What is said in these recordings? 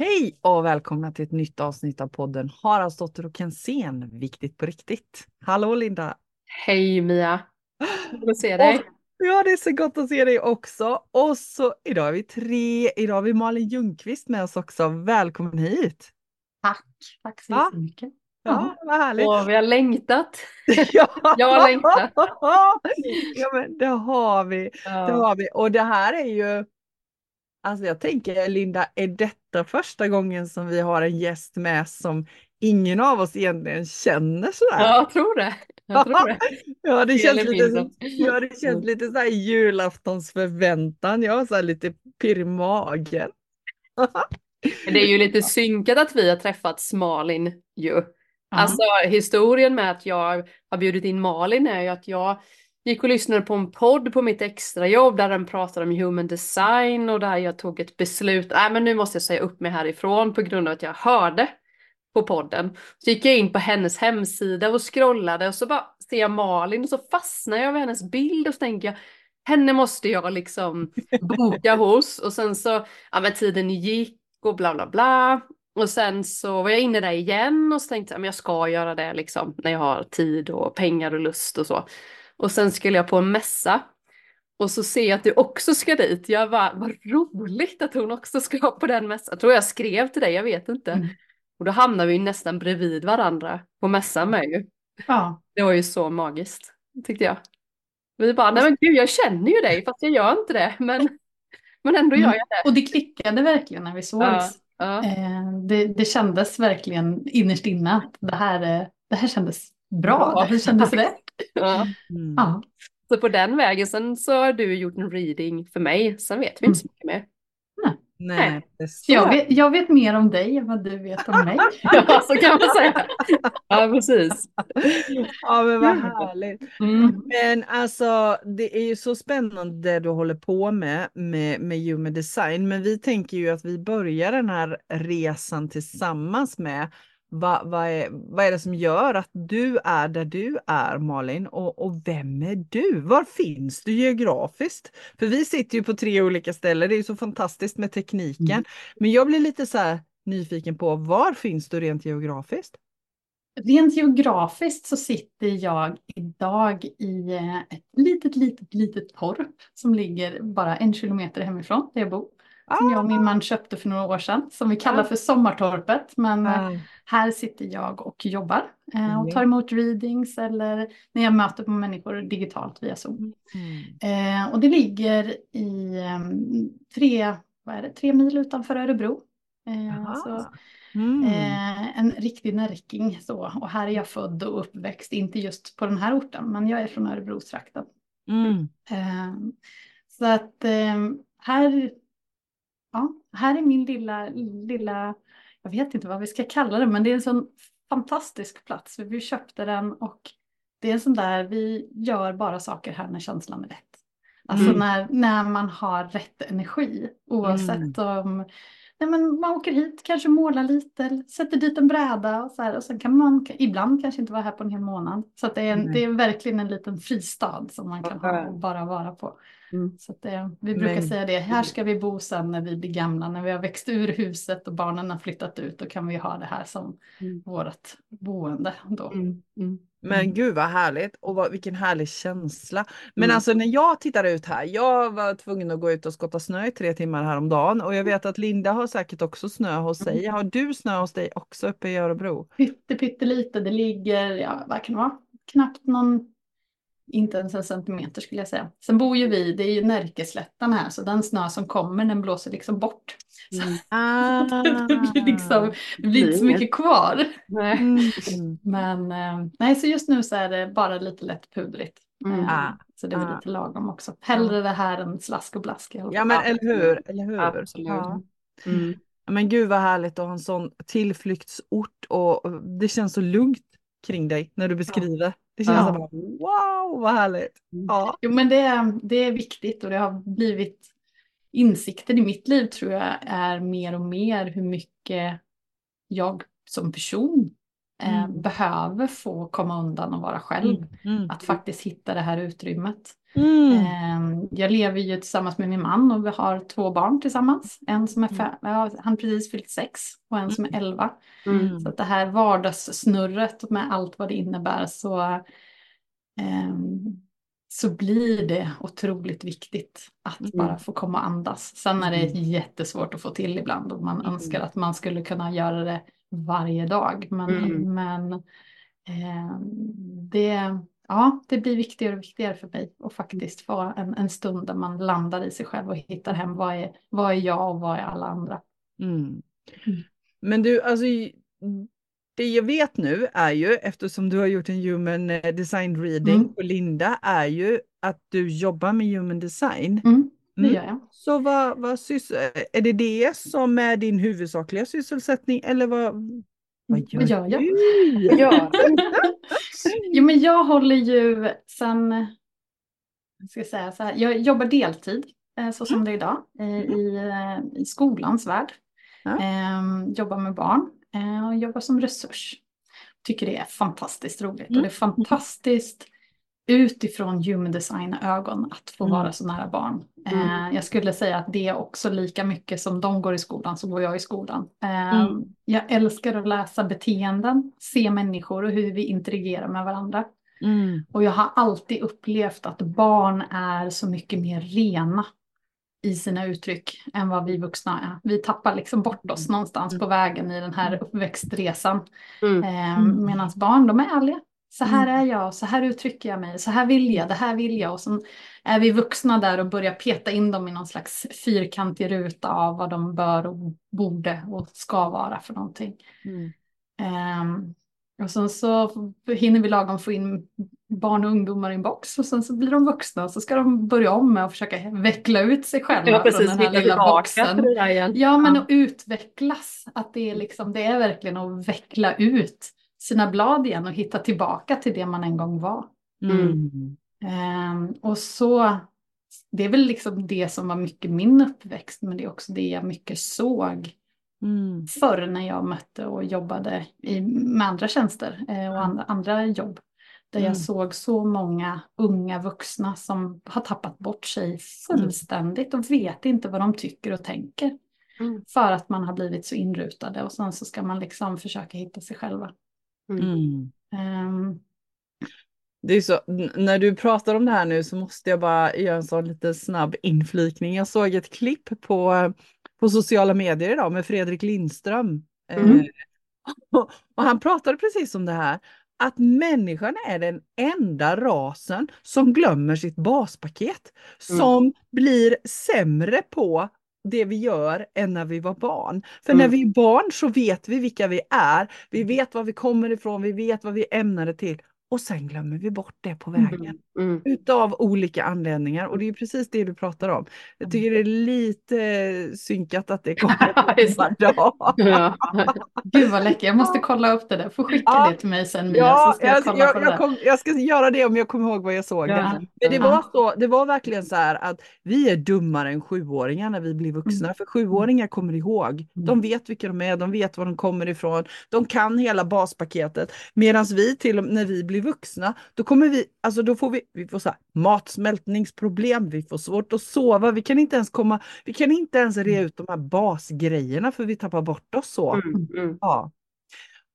Hej och välkomna till ett nytt avsnitt av podden Haraldsdotter och Kensén, viktigt på riktigt. Hallå Linda! Hej Mia! Kul att se dig. Och, ja, det är så gott att se dig också. Och så idag är vi tre, idag har vi Malin Ljungqvist med oss också. Välkommen hit! Tack! Tack så Ja. mycket. Ja, vad härligt! Och vi har längtat. Ja. Jag längtar. ja, men det har vi. Det Ja. har vi. Och det här är ju, alltså jag tänker Linda, är detta första gången som vi har en gäst med som ingen av oss egentligen känner sådär? Ja, jag tror det. Jag tror det. Ja, det känns lite, mindre. ja, det känns Mm. lite så här julaftonsförväntan. Jag har så här lite pirr i magen. Det är ju lite synkat att vi har träffats Malin ju. Alltså historien med att jag har bjudit in Malin är ju att jag gick och lyssnade på en podd på mitt extrajobb där den pratade om human design och där jag tog ett beslut. Nej men nu måste jag säga upp mig härifrån på grund av att jag hörde på podden. Så gick jag in på hennes hemsida och scrollade och så bara ser jag Malin och så fastnar jag vid hennes bild och så tänker jag henne måste jag liksom boka hos och sen så, ja men tiden gick och bla bla bla. Och sen så var jag inne där igen och så tänkte jag men jag ska göra det liksom när jag har tid och pengar och lust och så. Och sen skulle jag på en mässa och så ser jag att du också ska dit. Jag bara, vad roligt att hon också ska på den mässan. Jag tror jag skrev till dig, jag vet inte. Mm. Och då hamnar vi ju nästan bredvid varandra på mässan med ju. Ja, Det var ju så magiskt, tyckte jag. Vi bara, nej men gud jag känner ju dig fast jag gör inte det. Men, men ändå gör jag det. och det klickade verkligen när vi sågs. Ja, ja. Eh, det, det kändes verkligen innerst inne att det här, eh, det här kändes bra, Bra. det här kändes rätt. Ja. Mm. Ja. Så på den vägen, sen så har du gjort en reading för mig. Sen vet vi inte så mycket mer. Nej. Så jag, vet, jag vet mer om dig än vad du vet om mig. Ja, så kan man säga. Ja, precis. Ja, men vad härligt. Mm. Men alltså, det är ju så spännande det du håller på med, med, med human design. Men vi tänker ju att vi börjar den här resan tillsammans med vad, vad, är, vad är det som gör att du är där du är Malin och, och vem är du? Var finns du geografiskt? För vi sitter ju på tre olika ställen, det är så fantastiskt med tekniken. Mm. Men jag blir lite så här nyfiken på var finns du rent geografiskt? Rent geografiskt så sitter jag idag i eh, ett litet, litet, litet torp som ligger bara en kilometer hemifrån där jag bor. Som jag och min man köpte för några år sedan, som vi kallar Ah. för Sommartorpet. Men eh, Ah, Här sitter jag och jobbar eh, och Mm. tar emot readings eller när jag möter på människor digitalt via Zoom. mm. Eh, och det ligger i eh, tre, vad är det, tre mil utanför Örebro. Så, Mm. eh, en riktig närking så. Och här är jag född och uppväxt, inte just på den här orten, men jag är från Örebrostrakten. Mm. Eh, så att eh, här, ja, här är min lilla, lilla, jag vet inte vad vi ska kalla det, men det är en sån fantastisk plats. Vi köpte den och det är en sån där, vi gör bara saker här när känslan är rätt. Alltså Mm. när, när man har rätt energi, oavsett om Nej, men man åker hit, kanske målar lite, sätter dit en bräda och så här. Och sen kan man ibland kanske inte vara här på en hel månad. Så det, är en, Nej. det är verkligen en liten fristad som man kan ha och bara vara på. Mm. Så det, vi brukar Men- säga det, här ska vi bo sen när vi blir gamla, när vi har växt ur huset och barnen har flyttat ut, då kan vi ha det här som Mm. vårt boende då. Mm. Mm. Men Mm. gud vad härligt och vad, vilken härlig känsla. Men Mm. alltså när jag tittar ut här, jag var tvungen att gå ut och skotta snö i tre timmar häromdagen och jag vet att Linda har säkert också snö hos sig. Har du snö hos dig också uppe i Örebro? Pytte, pyttelite, det ligger, ja vad kan det vara, knappt någon, inte ens en centimeter skulle jag säga. Sen bor ju vi, det är ju Närkeslätten här, så den snö som kommer den blåser liksom bort. Så Mm. Ah. det blir liksom, det blir inte så mycket kvar. Nej. Mm. Men eh, nej, så just nu så är det bara lite lätt pudrigt. Mm. Eh, Ah. Så det är väl Ah. lite lagom också. Hellre det här än slask och blask. Ja men Ja, eller hur, eller hur? Absolut. Ja. Mm. Ja, Men gud vad härligt att ha en sån tillflyktsort och och det känns så lugnt kring dig när du beskriver. Det känns Ja. som wow vad härligt. Ja. Jo men det, är- det är viktigt och det har blivit insikten i mitt liv tror jag är mer och mer hur mycket jag som person eh, Mm. behöver få komma undan och vara själv. Mm. Att faktiskt hitta det här utrymmet. Mm. Ehm, Jag lever ju tillsammans med min man och vi har två barn tillsammans. En som är fem, ja, han precis fyllt sex och en som är elva. Mm. Så det här vardagssnurret med allt vad det innebär så, ehm, så blir det otroligt viktigt att Mm. bara få komma och andas. Sen är det Mm. jättesvårt att få till ibland och man Mm. önskar att man skulle kunna göra det varje dag. Men, Mm. men ehm, det, ja, det blir viktigare och viktigare för mig att faktiskt få en, en stund där man landar i sig själv och hittar hem vad är, vad är jag och vad är alla andra. Mm. Mm. Men du, alltså det jag vet nu är ju, eftersom du har gjort en human eh, design reading Mm. på Linda, är ju att du jobbar med human design. Mm, det Mm. gör jag. Så vad, vad eh, är det det som är din huvudsakliga sysselsättning eller vad, vad Mm, vad gör jag? du? Jo, men jag håller ju sen, jag ska säga så här, jag jobbar deltid eh, så som det är idag eh, i, eh, i skolans värld. Eh, Jobbar med barn och jobbar som resurs. Tycker det är fantastiskt roligt och Mm. det är fantastiskt utifrån human design ögon att få Mm. vara så nära barn. Eh, Mm. Jag skulle säga att det är också lika mycket som de går i skolan så går jag i skolan. Eh, Mm. Jag älskar att läsa beteenden, se människor och hur vi interagerar med varandra. Mm. Och jag har alltid upplevt att barn är så mycket mer rena i sina uttryck än vad vi vuxna är. Vi tappar liksom bort oss någonstans på vägen i den här uppväxtresan. Mm. Eh, Mm. Medan barn, de är ärliga. Så här Mm. är jag, så här uttrycker jag mig, så här vill jag, det här vill jag. Och så är vi vuxna där och börjar peta in dem i någon slags fyrkantig ruta av vad de bör och borde och ska vara för någonting. Mm. Ehm, och sen så hinner vi lagom få in barn och ungdomar i en box och sen så blir de vuxna och så ska de börja om med att försöka veckla ut sig själva Ja, från precis. den här lilla boxen. Ja, men Ja. att utvecklas. Att det är, liksom, det är verkligen att veckla ut sina blad igen och hitta tillbaka till det man en gång var. Mm. Ehm, och så, det är väl liksom det som var mycket min uppväxt, men det är också det jag mycket såg Mm. förr när jag mötte och jobbade i, med andra tjänster eh, och andra, andra jobb. Där Mm. jag såg så många unga vuxna som har tappat bort sig fullständigt och vet inte vad de tycker och tänker. Mm. För att man har blivit så inrutade och sen så ska man liksom försöka hitta sig själva. Mm. Ehm, Det är så, när du pratar om det här nu så måste jag bara göra en sån liten snabb inflikning. Jag såg ett klipp på, på sociala medier idag med Fredrik Lindström. Mm. Eh, och, och han pratade precis om det här, att människan är den enda rasen som glömmer sitt baspaket, Mm. som blir sämre på det vi gör än när vi var barn. För när Mm. vi är barn så vet vi vilka vi är, vi vet var vi kommer ifrån, vi vet vad vi är ämnade till och sen glömmer vi bort det på vägen. Mm. Utav olika anledningar och det är precis det du pratar om. Jag tycker det är lite synkat att det kommer samma dag. Ja. gud vad läckert, jag måste kolla upp det där. Får skicka Ja. det till mig sen Mia Ja, så ska jag jag, kolla jag, på det jag, kom, jag ska göra det om jag kommer ihåg vad jag såg. Ja. det. Men det var, så, det var verkligen så här att vi är dummare än sjuåringar när vi blir vuxna. För sjuåringar kommer ihåg. De Mm. vet vilka de är, de vet var de kommer ifrån. De kan hela baspaketet. Medan vi till när vi blir vuxna, då kommer vi, alltså då får vi, vi får så här, matsmältningsproblem, vi får svårt att sova, vi kan inte ens komma, vi kan inte ens rea ut de här basgrejerna för vi tappar bort oss så. Mm. Mm. Ja.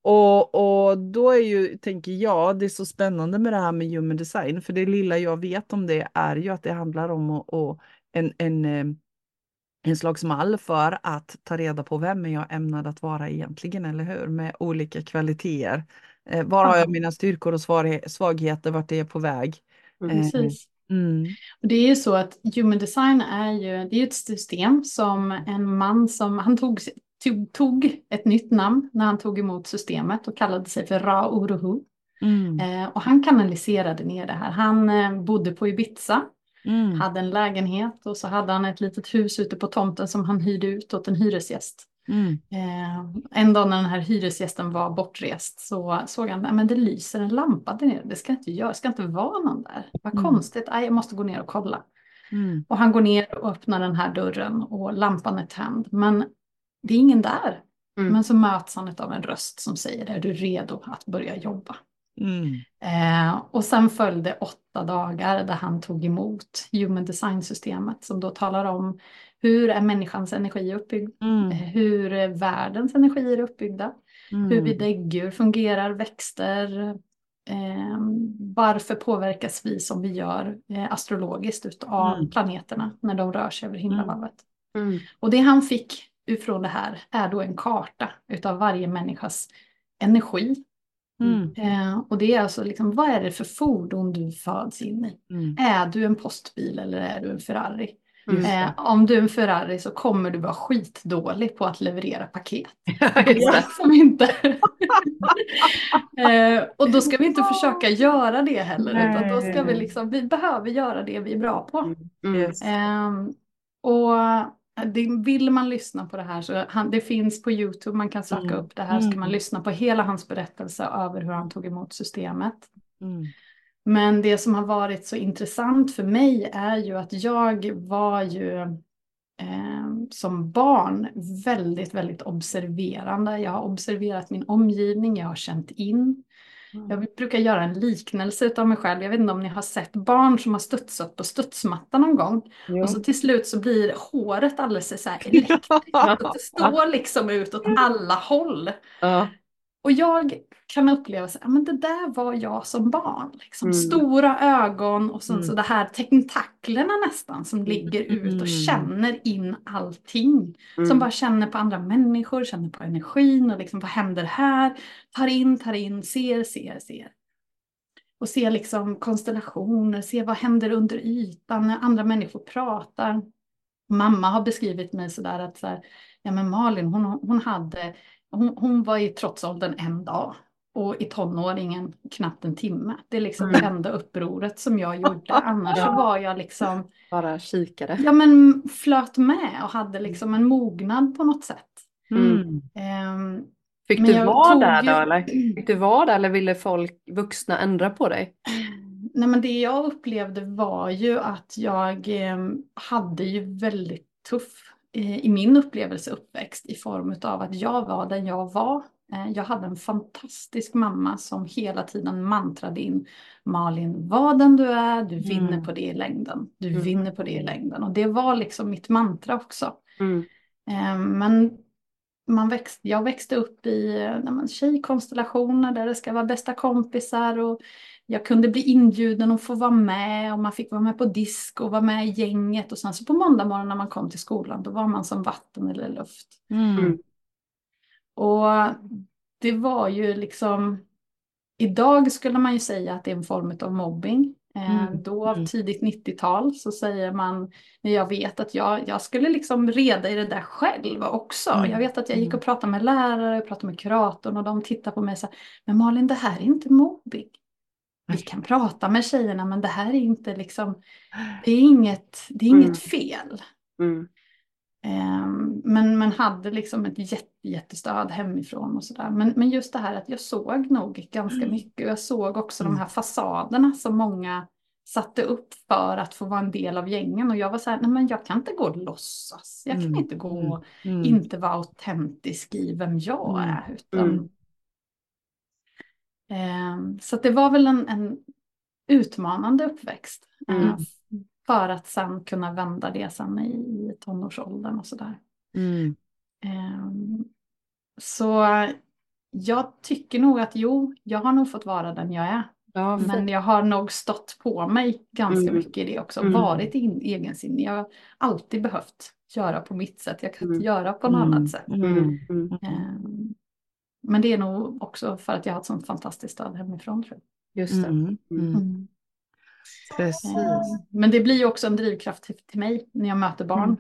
Och, och då är ju, tänker jag, det är så spännande med det här med human design, för det lilla jag vet om det är ju att det handlar om att, att en, en, eh, en slags mall för att ta reda på vem är jag ämnad att vara egentligen, eller hur? Med olika kvaliteter. Eh, var har jag Ja. mina styrkor och svaghe- svagheter, vart är jag på väg? Eh, Precis. Mm. Och det är ju så att human design är ju det är ett system som en man som, han tog, tog, tog ett nytt namn när han tog emot systemet och kallade sig för Ra Uruhu. Mm. Eh, och han kanaliserade ner det här. Han eh, bodde på Ibiza, Mm. hade en lägenhet och så hade han ett litet hus ute på tomten som han hyrde ut åt en hyresgäst. Mm. Eh, en dag när den här hyresgästen var bortrest så såg han att det lyser en lampa där nere. Det ska inte göra, det ska inte vara någon där. Vad Mm. konstigt, Aj, jag måste gå ner och kolla. Mm. Och han går ner och öppnar den här dörren och lampan är tänd. Men det är ingen där. Mm. Men så möts han av en röst som säger, är du redo att börja jobba? Mm. Eh, och sen följde åtta dagar där han tog emot Human Design-systemet som då talar om hur är människans energi uppbyggd, Mm. hur är världens energier uppbyggda, hur vi Mm. däggdjur fungerar, växter, eh, varför påverkas vi som vi gör eh, astrologiskt utav Mm. planeterna när de rör sig över himlavalvet. Mm. Och det han fick ifrån det här är då en karta utav varje människas energi. Mm. Eh, och det är alltså liksom, vad är det för fordon du föds in i? Mm. Är du en postbil eller är du en Ferrari? Mm. Eh, om du är en Ferrari så kommer du vara skitdålig på att leverera paket. Som inte. eh, och då ska vi inte försöka göra det heller. Utan då ska vi liksom, vi behöver göra det vi är bra på. Mm. Yes. Ehm, och det, vill man lyssna på det här så han, det finns på Youtube, man kan söka Mm. upp det här så kan Mm. man lyssna på hela hans berättelse över hur han tog emot systemet. Mm. Men det som har varit så intressant för mig är ju att jag var ju eh, som barn väldigt, väldigt observerande. Jag har observerat min omgivning, jag har känt in. Jag brukar göra en liknelse av mig själv. Jag vet inte om ni har sett barn som har studsat på studsmatta någon gång. Jo. Och så till slut så blir håret alldeles så här elektriskt. Att det står liksom ut åt alla håll. Ja. Och jag kan uppleva så men det där var jag som barn. Liksom. Mm. Stora ögon och sen Mm. så det här tentaklerna nästan som ligger ut och Mm. känner in allting. Mm. Som bara känner på andra människor, känner på energin och liksom vad händer här? Tar in, tar in, ser, ser, ser. Och ser liksom konstellationer, ser vad händer under ytan när andra människor pratar. Mamma har beskrivit mig sådär att så här, ja men Malin hon, hon hade, hon, hon var i trotsåldern en dag och i tonåringen knappt en timme. Det är liksom Mm. det enda upproret som jag gjorde. Annars så var jag liksom, Bara kikade. ja men flöt med och hade liksom en mognad på något sätt. Mm. Ehm, Fick Men du vara där ju- då eller? Fick du vara där eller ville folk, vuxna, ändra på dig? Nej men det jag upplevde var ju att jag eh, hade ju väldigt tuff i min upplevelse uppväxt i form av att jag var den jag var. Eh, jag hade en fantastisk mamma som hela tiden mantrade in Malin, var den du är, du vinner Mm. på det i längden. Du Mm. vinner på det i längden. Och det var liksom mitt mantra också. Mm. Eh, Men man växte, jag växte upp i eh, nej tjejkonstellationer där det ska vara bästa kompisar och jag kunde bli inbjuden och få vara med och man fick vara med på disk och vara med i gänget och sen så på måndag morgon när man kom till skolan då var man som vatten eller luft. Mm. Och det var ju liksom, idag skulle man ju säga att det är en form av mobbing. Eh, Mm, Då av mm. tidigt 90-tal så säger man, jag vet att jag, jag skulle liksom reda i det där själv också. Mm, Jag vet att jag gick mm. och pratade med lärare, jag pratade med kuratorn och de tittade på mig och sa, men Malin det här är inte mobbing. Vi kan prata med tjejerna men det här är inte liksom, det är inget, det är inget Mm. fel. Mm. Ehm, Men, men hade liksom ett jätte, jättestöd hemifrån och sådär. Men, men just det här att jag såg nog ganska Mm. mycket. Och jag såg också Mm. de här fasaderna som många satte upp för att få vara en del av gängen. Och jag var så här, nej men jag kan inte gå och låtsas. Jag kan Mm. inte gå och Mm. inte vara autentisk i vem jag Mm. är. Utan, Mm. Så att det var väl en, en utmanande uppväxt. Mm. För att sen kunna vända det sen i, tonårsåldern och sådär. Mm. Ehm, Så jag tycker nog att jo, jag har nog fått vara den jag är. Ja, Men fint. jag har nog stått på mig ganska Mm. mycket i det också. Mm. Varit in, egensinnig. Jag har alltid behövt göra på mitt sätt. Jag kan Mm. inte göra på något annat sätt. Mm. Mm. Mm. Ehm, Men det är nog också för att jag har ett sånt fantastiskt stöd hemifrån. Tror Just det. Mm. jag. Mm. Mm. Precis. Ehm, Men det blir ju också en drivkraft till, mig när jag möter barn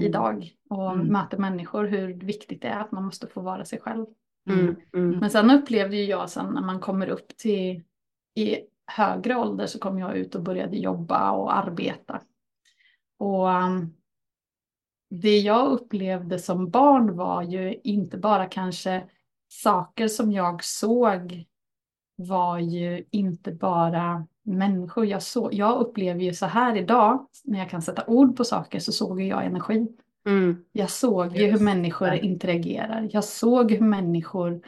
i, idag och Mm. möter människor hur viktigt det är att man måste få vara sig själv. Mm. Mm. Men sen upplevde ju jag sen när man kommer upp till i högre ålder så kom jag ut och började jobba och arbeta. Och um, det jag upplevde som barn var ju inte bara kanske saker som jag såg var ju inte bara människor. Jag, såg, jag upplever ju så här idag, när jag kan sätta ord på saker så såg jag energi. Mm. Jag såg ju hur människor interagerar. Jag såg hur människor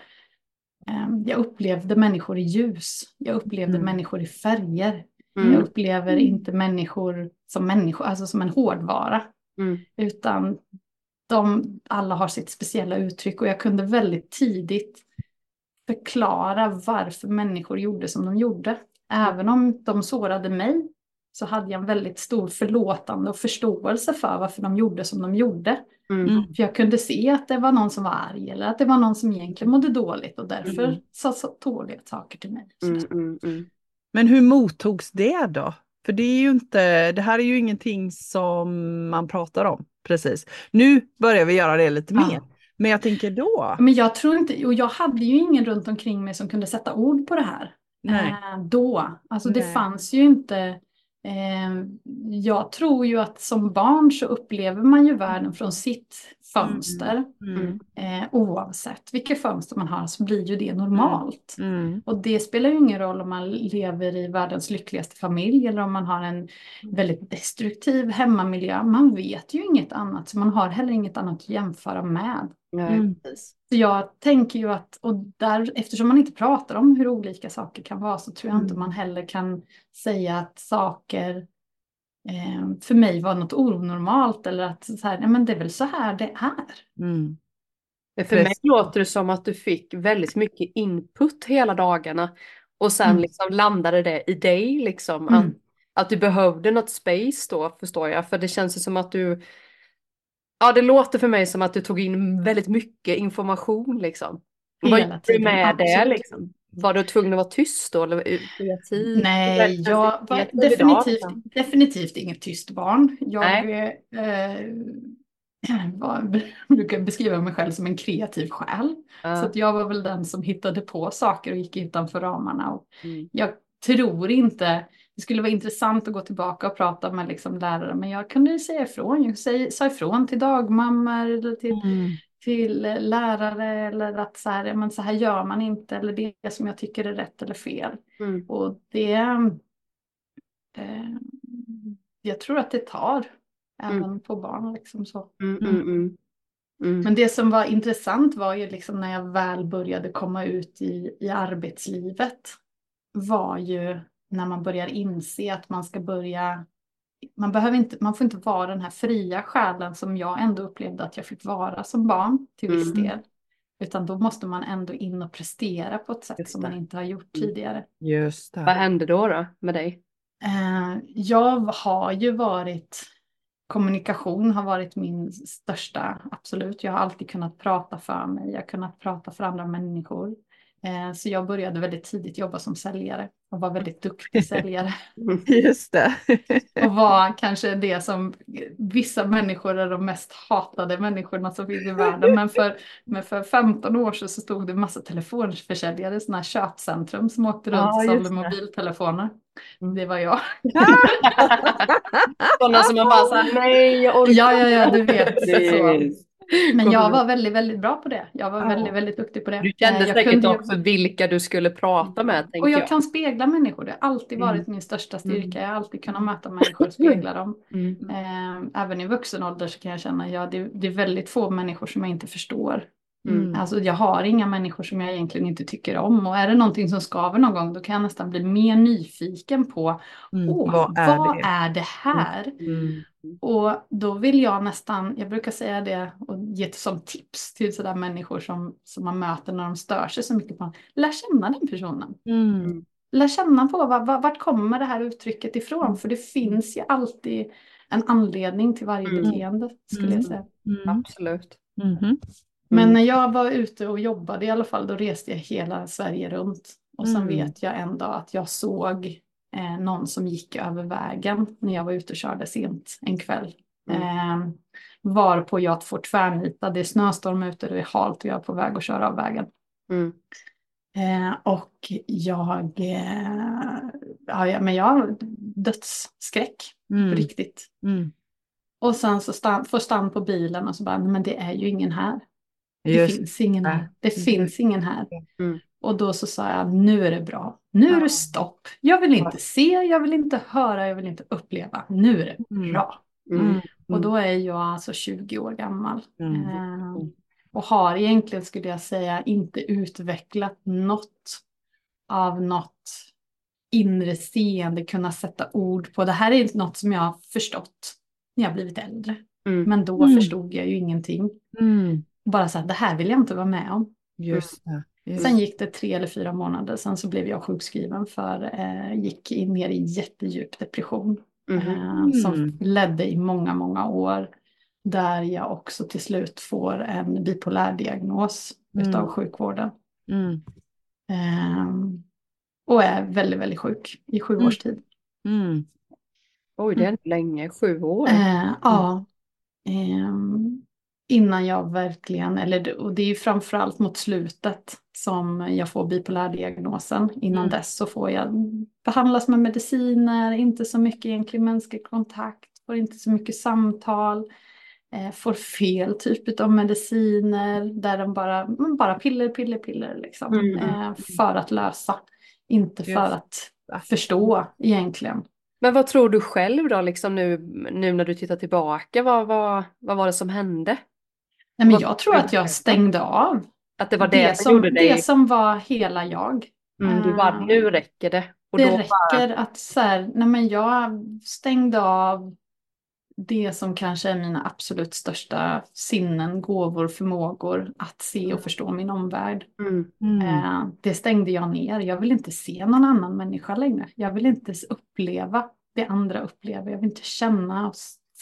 Ehm, jag upplevde människor i ljus. Jag upplevde Mm. människor i färger. Mm. Jag upplever inte människor som människor, alltså som en hårdvara. Mm. Utan de alla har sitt speciella uttryck och jag kunde väldigt tidigt förklara varför människor gjorde som de gjorde. Även om de sårade mig så hade jag en väldigt stor förlåtande och förståelse för varför de gjorde som de gjorde. Mm. Mm. För jag kunde se att det var någon som var arg eller att det var någon som egentligen mådde dåligt och därför Mm. sa så dåliga saker till mig. Mm. Mm. Mm. Men hur mottogs det då? För det är ju inte, det här är ju ingenting som man pratar om precis. Nu börjar vi göra det lite Ja. mer. Men jag tänker då, Men jag tror inte, och jag hade ju ingen runt omkring mig som kunde sätta ord på det här. nej. Eh, då. Alltså det Nej. fanns ju inte. Eh, jag tror ju att som barn så upplever man ju världen från sitt fönster. Mm. Eh, oavsett vilket fönster man har så blir ju det normalt. Mm. Och det spelar ju ingen roll om man lever i världens lyckligaste familj eller om man har en väldigt destruktiv hemmamiljö. Man vet ju inget annat så man har heller inget annat att jämföra med. Mm. Så jag tänker ju att, och där, eftersom man inte pratar om hur olika saker kan vara så tror jag inte Mm. man heller kan säga att saker för mig var något onormalt eller att så här, nej men det är väl så här det är. Mm. För mig låter det som att du fick väldigt mycket input hela dagarna och sen Mm. liksom landade det i dig liksom. Mm. Att, att du behövde något space då förstår jag. För det känns ju som att du, ja det låter för mig som att du tog in väldigt mycket information liksom. Vad Hela gjorde du med det liksom? Var du tvungen att vara tyst då eller kreativ? Nej, jag var definitivt, definitivt inget tyst barn. Jag eh, var, brukar beskriva mig själv som en kreativ själ. Ja. Så att jag var väl den som hittade på saker och gick utanför ramarna. Och Mm. jag tror inte, det skulle vara intressant att gå tillbaka och prata med liksom lärare, men jag kunde säga ifrån. Jag sa ifrån till dagmammor eller till, Mm. Till lärare eller att så här, men så här gör man inte eller det är som jag tycker är rätt eller fel. Mm. Och det, eh, jag tror att det tar även på barn. Liksom så. Mm, mm, mm. Mm. Men det som var intressant var ju liksom när jag väl började komma ut i, i arbetslivet var ju när man börjar inse att man ska börja man, behöver inte, man får inte vara den här fria själen som jag ändå upplevde att jag fick vara som barn till viss Mm. del. Utan då måste man ändå in och prestera på ett sätt som man inte har gjort Mm. tidigare. Just Vad det. hände då, då med dig? Eh, jag har ju varit, kommunikation har varit min största, absolut. Jag har alltid kunnat prata för mig, jag har kunnat prata för andra människor. Eh, så jag började väldigt tidigt jobba som säljare och var väldigt duktig säljare. Just det. Och var kanske det som vissa människor är de mest hatade människorna som finns i världen. Men för, men för 15 år sedan så stod det en massa telefonförsäljare, sådana här köpcentrum som åkte runt Ja, och sålde det. mobiltelefoner. Mm. Det var jag. Sådana som man bara såhär, nej jag orkar Ja, ja, ja, du vet. Så. Men jag var väldigt, väldigt bra på det. Jag var Ja. väldigt, väldigt duktig på det. Du kände Eh, jag säkert kunde också vilka du skulle prata med, tänker Och jag jag. kan spegla människor. Det har alltid Mm. varit min största styrka. Jag har alltid kunnat möta människor och spegla dem. Mm. Eh, Även i vuxen ålder så kan jag känna att ja, det, det är väldigt få människor som jag inte förstår. Mm. Alltså jag har inga människor som jag egentligen inte tycker om. Och är det någonting som skaver någon gång då kan jag nästan bli mer nyfiken på Mm. Åh, Vad är vad det? är det här? Mm. Och då vill jag nästan, jag brukar säga det och ge som tips till sådär människor som, som man möter när de stör sig så mycket på. Lär känna den personen. Mm. Lär känna på vad, vad, vart kommer det här uttrycket ifrån? För det finns ju alltid en anledning till varje Mm. beteende skulle Mm. jag säga. Mm. Absolut. Mhm. Men när jag var ute och jobbade i alla fall, då reste jag hela Sverige runt. Och sen Mm. vet jag en dag att jag såg eh, någon som gick över vägen när jag var ute och körde sent en kväll. Mm. Eh, varpå jag får tvärnita, det är snöstorm ute, det är halt och jag är på väg att köra av vägen. Mm. Eh, och jag, eh, ja, men jag har dödsskräck på Mm. riktigt. Mm. Och sen så stan, får stann på bilen och så bara, "Nej, men det är ju ingen här. Det Just finns ingen här. Det Mm. finns ingen här. Mm. Och då så sa jag, nu är det bra. Nu är det stopp. Jag vill inte se, jag vill inte höra, jag vill inte uppleva. Nu är det Mm. bra. Mm. Och då är jag alltså 20 år gammal. Mm. Eh, och har egentligen, skulle jag säga, inte utvecklat något av något inre seende, kunna sätta ord på. Det här är något som jag har förstått när jag blivit äldre. Mm. Men då Mm. förstod jag ju ingenting. Mm. Bara så här, det här vill jag inte vara med om. Just det. Just. Sen gick det tre eller fyra månader, sen så blev jag sjukskriven för eh, gick in ner i jättedjup depression. Mhm. Eh, Som Mm. ledde i många, många år. Där jag också till slut får en bipolär diagnos Mm. utav sjukvården. Mm. Ehm, och är väldigt, väldigt sjuk i sju Mm. års tid. Mm. Oj, det är länge, sju år. Eh, ja. Innan jag verkligen, eller det- och det är ju framförallt mot slutet som jag får bipolärdiagnosen. Innan Mm. dess så får jag behandlas med mediciner, inte så mycket egentlig mänsklig kontakt, får inte så mycket samtal. Eh, får fel typ av mediciner där de bara, mm, bara piller, piller, piller liksom. Mm. Eh, för att lösa, inte för Just att förstå egentligen. Men vad tror du själv då, liksom nu, nu när du tittar tillbaka, vad, vad, vad var det som hände? Nej, men jag tror att jag stängde av Att det var det, det, som som, gjorde dig... det som var hela jag. Mm, du bara, Eh, nu räcker det. Och det då bara, räcker att så här, nej men jag stängde av det som kanske är mina absolut största sinnen, gåvor, förmågor att se och förstå min omvärld. mm, Mm. Eh, det stängde jag ner. Jag vill inte se någon annan människa längre. Jag vill inte uppleva det andra upplever. Jag vill inte känna och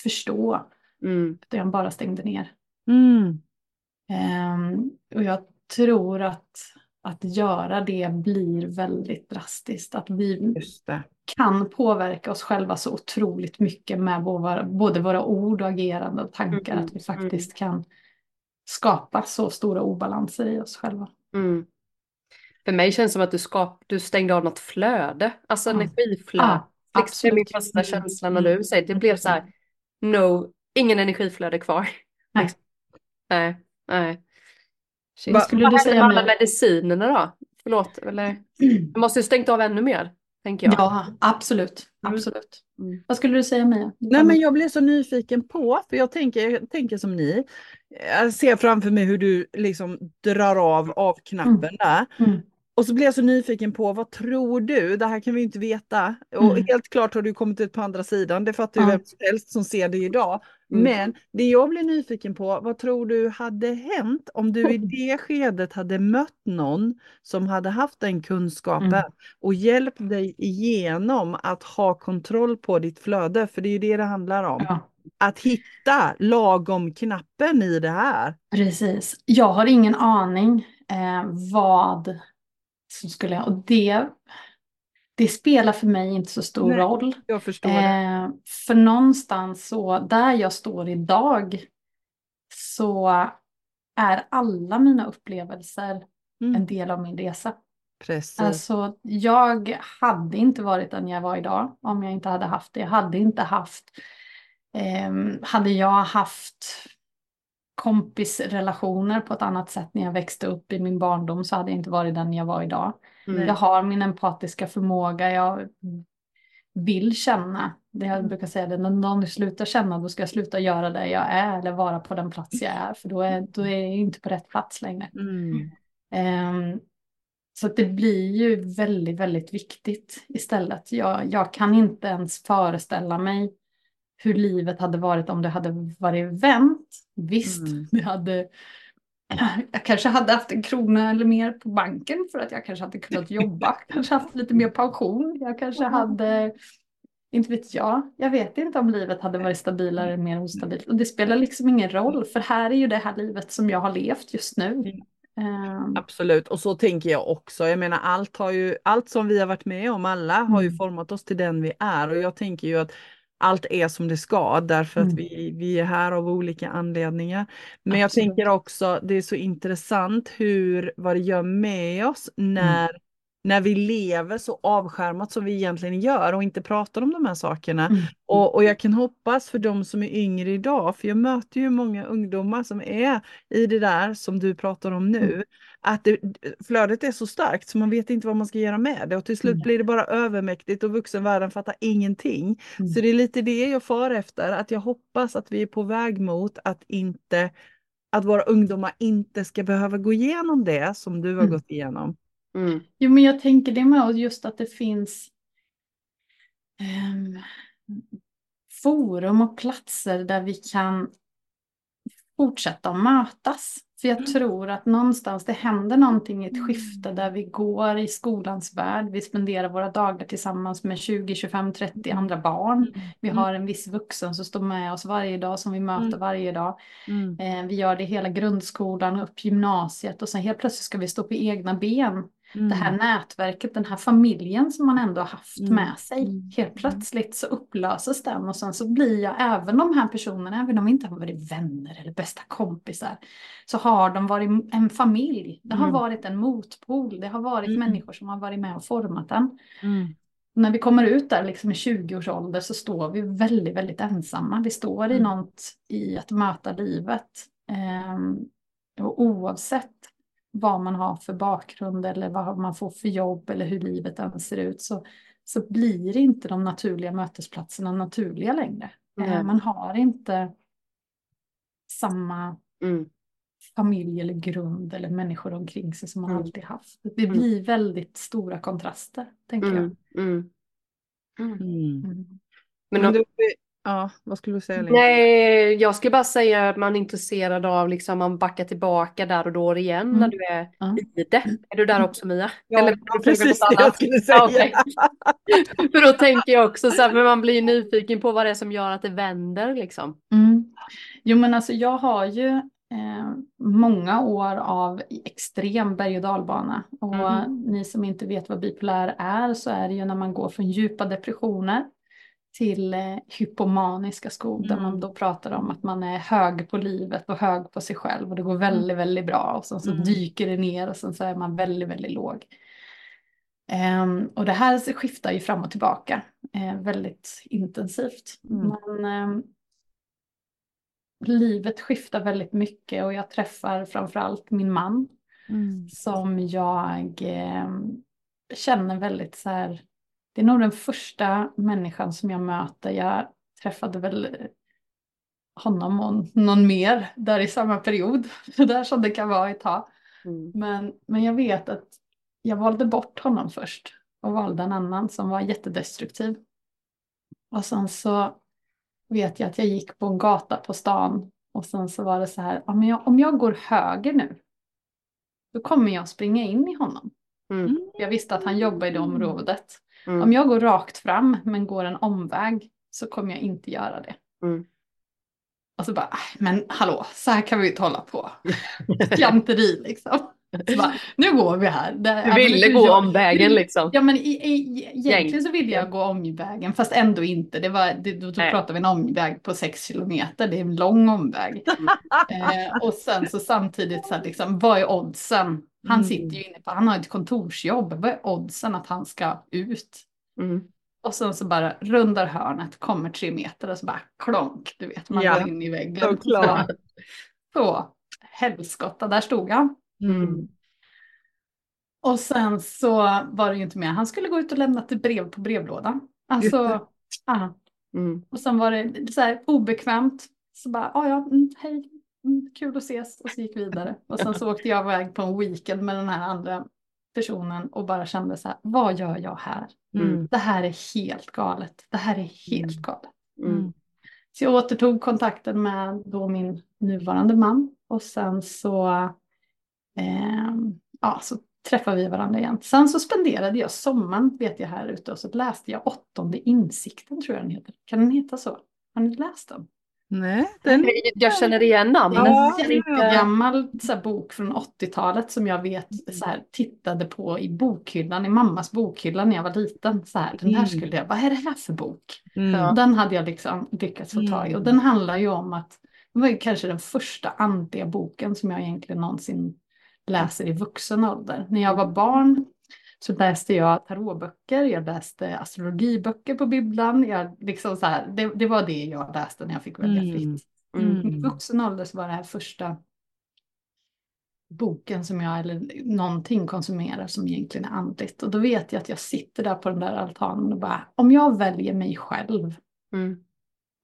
förstå. mm, Utan jag bara stängde ner. Mm. Ehm, och jag tror att, att göra det blir väldigt drastiskt. Att vi kan påverka oss själva så otroligt mycket med både våra ord och agerande och tankar. Mm, Att vi faktiskt kan skapa så stora obalanser i oss själva. mm. För mig känns det som att du, skap, du stängde av något flöde, alltså Ja. energiflöde. Ja, Liksom, är min absolut. första Mm, känsla när mm. du säger det. Det blev så här, no, ingen energiflöde kvar. Liksom. Nej, nej. Shit. Vad skulle Vad du hände säga med alla med- medicinerna då? Förlåt, eller? Du måste ju stängt av ännu mer, tänker jag. Ja, absolut. Mm. absolut. Mm. Vad skulle du säga Mia? Nej, men jag blev så nyfiken på, för jag tänker, jag tänker som ni. Jag ser framför mig hur du liksom drar av av-knappen där. Mm. Och så blev jag så nyfiken på, vad tror du? Det här kan vi inte veta. Och Mm. helt klart har du kommit ut på andra sidan, det fattar ju Ja. vem som helst som ser det idag. Mm. Men det jag blir nyfiken på, vad tror du hade hänt om du i det skedet hade mött någon som hade haft den kunskapen Mm. och hjälpt dig igenom att ha kontroll på ditt flöde, för det är ju det det handlar om. Ja, Att hitta lagom knappen i det här. precis. Jag har ingen aning eh, vad som skulle... Och det, det spelar för mig inte så stor Nej. roll. Jag förstår. Eh, för någonstans så, där jag står idag, så är alla mina upplevelser en Mm, del av min resa. precis. Alltså, jag hade inte varit den jag var idag om jag inte hade haft det. Jag hade inte haft, ehm, hade jag haft kompisrelationer på ett annat sätt när jag växte upp i min barndom så hade jag inte varit den jag var idag. Mm. Jag har min empatiska förmåga, jag vill känna. Det jag brukar säga det, när någon slutar känna då ska jag sluta göra det jag är eller vara på den plats jag är för då är, då är jag inte på rätt plats längre. Mm. Ehm, så det blir ju väldigt, väldigt viktigt istället. Jag, jag kan inte ens föreställa mig hur livet hade varit om det hade varit vänt. Visst, Mm. det hade, jag kanske hade haft en krona eller mer på banken för att jag kanske hade kunnat jobba, kanske haft lite mer pension. Jag kanske hade, inte vet jag, jag vet inte om livet hade varit stabilare eller mer ostabilt. Och det spelar liksom ingen roll, för här är ju det här livet som jag har levt just nu. Ehm, Absolut, och så tänker jag också. Jag menar allt, har ju, allt som vi har varit med om, alla har ju Mm. format oss till den vi är och jag tänker ju att allt är som det ska därför att Mm. vi, vi är här av olika anledningar. Men jag Absolut. tänker också, det är så intressant hur, vad det gör med oss när, när vi lever så avskärmat som vi egentligen gör och inte pratar om de här sakerna. Mm. Och, och jag kan hoppas för de som är yngre idag, för jag möter ju många ungdomar som är i det där som du pratar om nu, Mm. att det, flödet är så starkt så man vet inte vad man ska göra med det och till slut Mm. blir det bara övermäktigt och vuxenvärlden fattar ingenting. Mm. Så det är lite det jag far efter, att jag hoppas att vi är på väg mot att inte att våra ungdomar inte ska behöva gå igenom det som du har Mm. gått igenom. Mm. Jo, men jag tänker det med och just att det finns ehm, forum och platser där vi kan fortsätta att mötas. För jag Mm. tror att någonstans det händer någonting i ett skifte där vi går i skolans värld. Vi spenderar våra dagar tillsammans med 20, 25, 30 andra barn. Vi Mm. har en viss vuxen som står med oss varje dag som vi möter Mm. varje dag. Mm. Eh, vi gör det hela grundskolan och upp gymnasiet och sen helt plötsligt ska vi stå på egna ben. Det här nätverket, den här familjen som man ändå har haft Mm. med sig. Mm. Helt plötsligt så upplöses den och sen så blir jag, även de här personerna, även om vi inte har varit vänner eller bästa kompisar, så har de varit en familj. Det har Mm. varit en motpol, det har varit Mm. människor som har varit med och format den. Mm. När vi kommer ut där liksom i 20 års ålder så står vi väldigt, väldigt ensamma. Vi står i Mm. något i att möta livet. Ehm, och oavsett vad man har för bakgrund eller vad man får för jobb eller hur livet än ser ut så, så blir inte de naturliga mötesplatserna naturliga längre. Eh, man har inte samma Mm. familj eller grund eller människor omkring sig som man Mm. alltid haft. Det Mm. blir väldigt stora kontraster, tänker jag. Mm. Mm. Mm. Mm. Mm. Men Men om, du, ja, vad skulle du säga? Linn? nej, jag skulle bara säga att man är intresserad av liksom man backar tillbaka där och då igen Mm. när du är Ja. i det. Är du där också Mia? Ja, Eller precis det jag skulle Ja, säga. okej. För då tänker jag också så här, men man blir nyfiken på vad det är som gör att det vänder liksom. Mm. Jo men alltså jag har ju eh, många år av extrem berg och dalbana. Och Mm. ni som inte vet vad bipolär är så är det ju när man går från djupa depressioner till eh, hypomaniska där Mm. man då pratar om att man är hög på livet och hög på sig själv och det går väldigt, väldigt bra och sen så Mm. dyker det ner och sen så är man väldigt, väldigt låg. Ehm, och det här skiftar ju fram och tillbaka eh, väldigt intensivt. Mm. Men ehm, livet skiftar väldigt mycket och jag träffar framförallt min man Mm. som jag eh, känner väldigt så här. Det är nog den första människan som jag möter. Jag träffade väl honom och någon mer där i samma period. där som det kan vara ett tag. Mm. Men, men jag vet att jag valde bort honom först och valde en annan som var jättedestruktiv. Och sen så vet jag att jag gick på en gata på stan och sen så var det så här, men jag, om jag går höger nu, då kommer jag springa in i honom. Mm. Jag visste att han jobbar i det området. Mm. Om jag går rakt fram men går en omväg så kommer jag inte göra det. Mm. Och så bara, "Aj, men hallå, så här kan vi inte hålla på. Janteri liksom. Bara, nu går vi här. Det, Du ville även- gå jag- omvägen liksom. Ja men i, i, egentligen så ville jag gå omvägen fast ändå inte. Det var, det, då, då pratar vi en omväg på sex kilometer. Det är en lång omväg. eh, och sen så samtidigt så här, liksom, vad är oddsen? Han Mm. sitter ju inne på, han har ett kontorsjobb. Vad är oddsen att han ska ut? Mm. Och sen så bara rundar hörnet, kommer tre meter och så bara klonk, du vet, man Ja, går in i väggen. såklart. Så, så helskotta, där stod han. Mm. Och sen så var det ju inte mer, han skulle gå ut och lämna ett brev på brevlådan. Alltså, ja. Mm. Och sen var det så här obekvämt. Så bara, ja ja, mm, hej, mm, kul att ses. Och så gick vi vidare. Och sen så åkte jag iväg på en weekend med den här andra personen och bara kände så här, vad gör jag här? Mm. Det här är helt galet. Det här är helt Mm. galet. Mm. Så jag återtog kontakten med då min nuvarande man och sen så, eh, ja, så träffade vi varandra igen. Sen så spenderade jag sommaren, vet jag här ute, och så läste jag åttonde insikten tror jag den heter. Kan den heta så? Har ni läst den? Nej, den... Jag känner igen Det namnet. är Ja, en ja, ja. jättegammal så här, bok från 80-talet som jag vet så här, tittade på i bokhyllan, i mammas bokhylla när jag var liten. Så här, den här Mm. skulle jag, vad är det här för bok? Mm. Den hade jag liksom lyckats få tag i. Och Mm. den handlar ju om att det var ju kanske den första andliga boken som jag egentligen någonsin läser i vuxen ålder. När jag var barn så läste jag tarotböcker, jag läste astrologiböcker på bibblan. Jag liksom så här, det, det var det jag läste när jag fick välja Mm. fritt. Mm. I vuxen ålder så var det här första boken som jag, eller någonting konsumerar som egentligen är andligt. Och då vet jag att jag sitter där på den där altanen och bara, om jag väljer mig själv, Mm.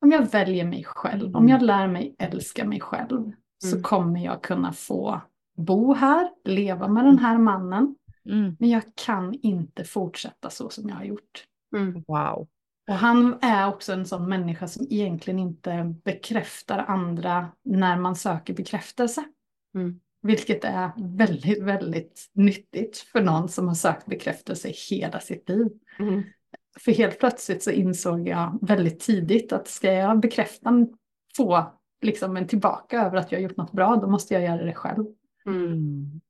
om jag väljer mig själv, om Mm. jag lär mig älska mig själv, så Mm. kommer jag kunna få bo här, leva med den här mannen. Mm. Men jag kan inte fortsätta så som jag har gjort. Mm. Wow. Och han är också en sån människa som egentligen inte bekräftar andra när man söker bekräftelse. Mm. Vilket är väldigt, väldigt nyttigt för någon som har sökt bekräftelse hela sitt liv. Mm. För helt plötsligt så insåg jag väldigt tidigt att ska jag bekräfta, få liksom en tillbaka över att jag har gjort något bra, då måste jag göra det själv. Mm.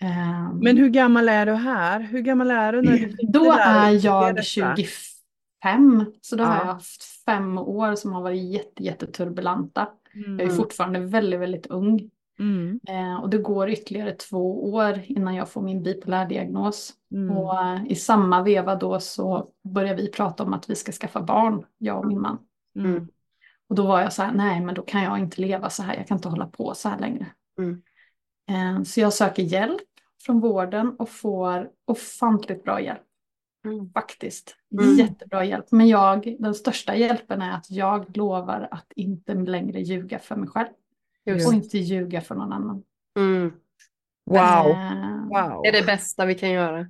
Ehm, Men hur gammal är du här? Hur gammal är du när du Då är jag ser detta? 25, så då har Ja. jag haft fem år som har varit jätte, jätteturbulenta. Jag är Mm. fortfarande väldigt, väldigt ung. Mm. Eh, och det går ytterligare två år innan jag får min bipolärdiagnos. Mm. Och eh, i samma veva då så börjar vi prata om att vi ska skaffa barn, jag och min man. Mm. Och då var jag så här, nej men då kan jag inte leva så här, jag kan inte hålla på så här längre. Mm. Eh, så jag söker hjälp från vården och får ofantligt bra hjälp. Mm. Faktiskt. Mm. Jättebra hjälp. Men jag, den största hjälpen är att jag lovar att inte längre ljuga för mig själv. Just. Och inte ljuga för någon annan. Mm. Wow. Eh, wow. Det är det bästa vi kan göra.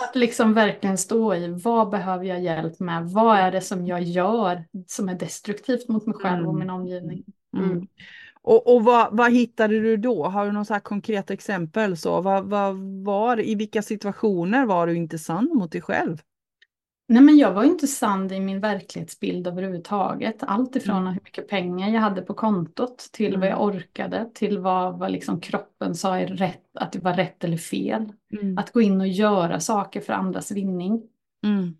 Att liksom verkligen stå i vad behöver jag hjälp med? Vad är det som jag gör som är destruktivt mot mig själv och Mm. min omgivning? Mm. Och, och vad, vad hittade du då? Har du något så här konkret exempel? Så? Vad, vad var, I vilka situationer var du inte sann mot dig själv? Nej men jag var inte sann i min verklighetsbild överhuvudtaget. Allt ifrån Mm. hur mycket pengar jag hade på kontot till vad Mm. jag orkade, till vad, vad liksom kroppen sa är rätt, att det var rätt eller fel. Mm. Att gå in och göra saker för andras vinning. Mm.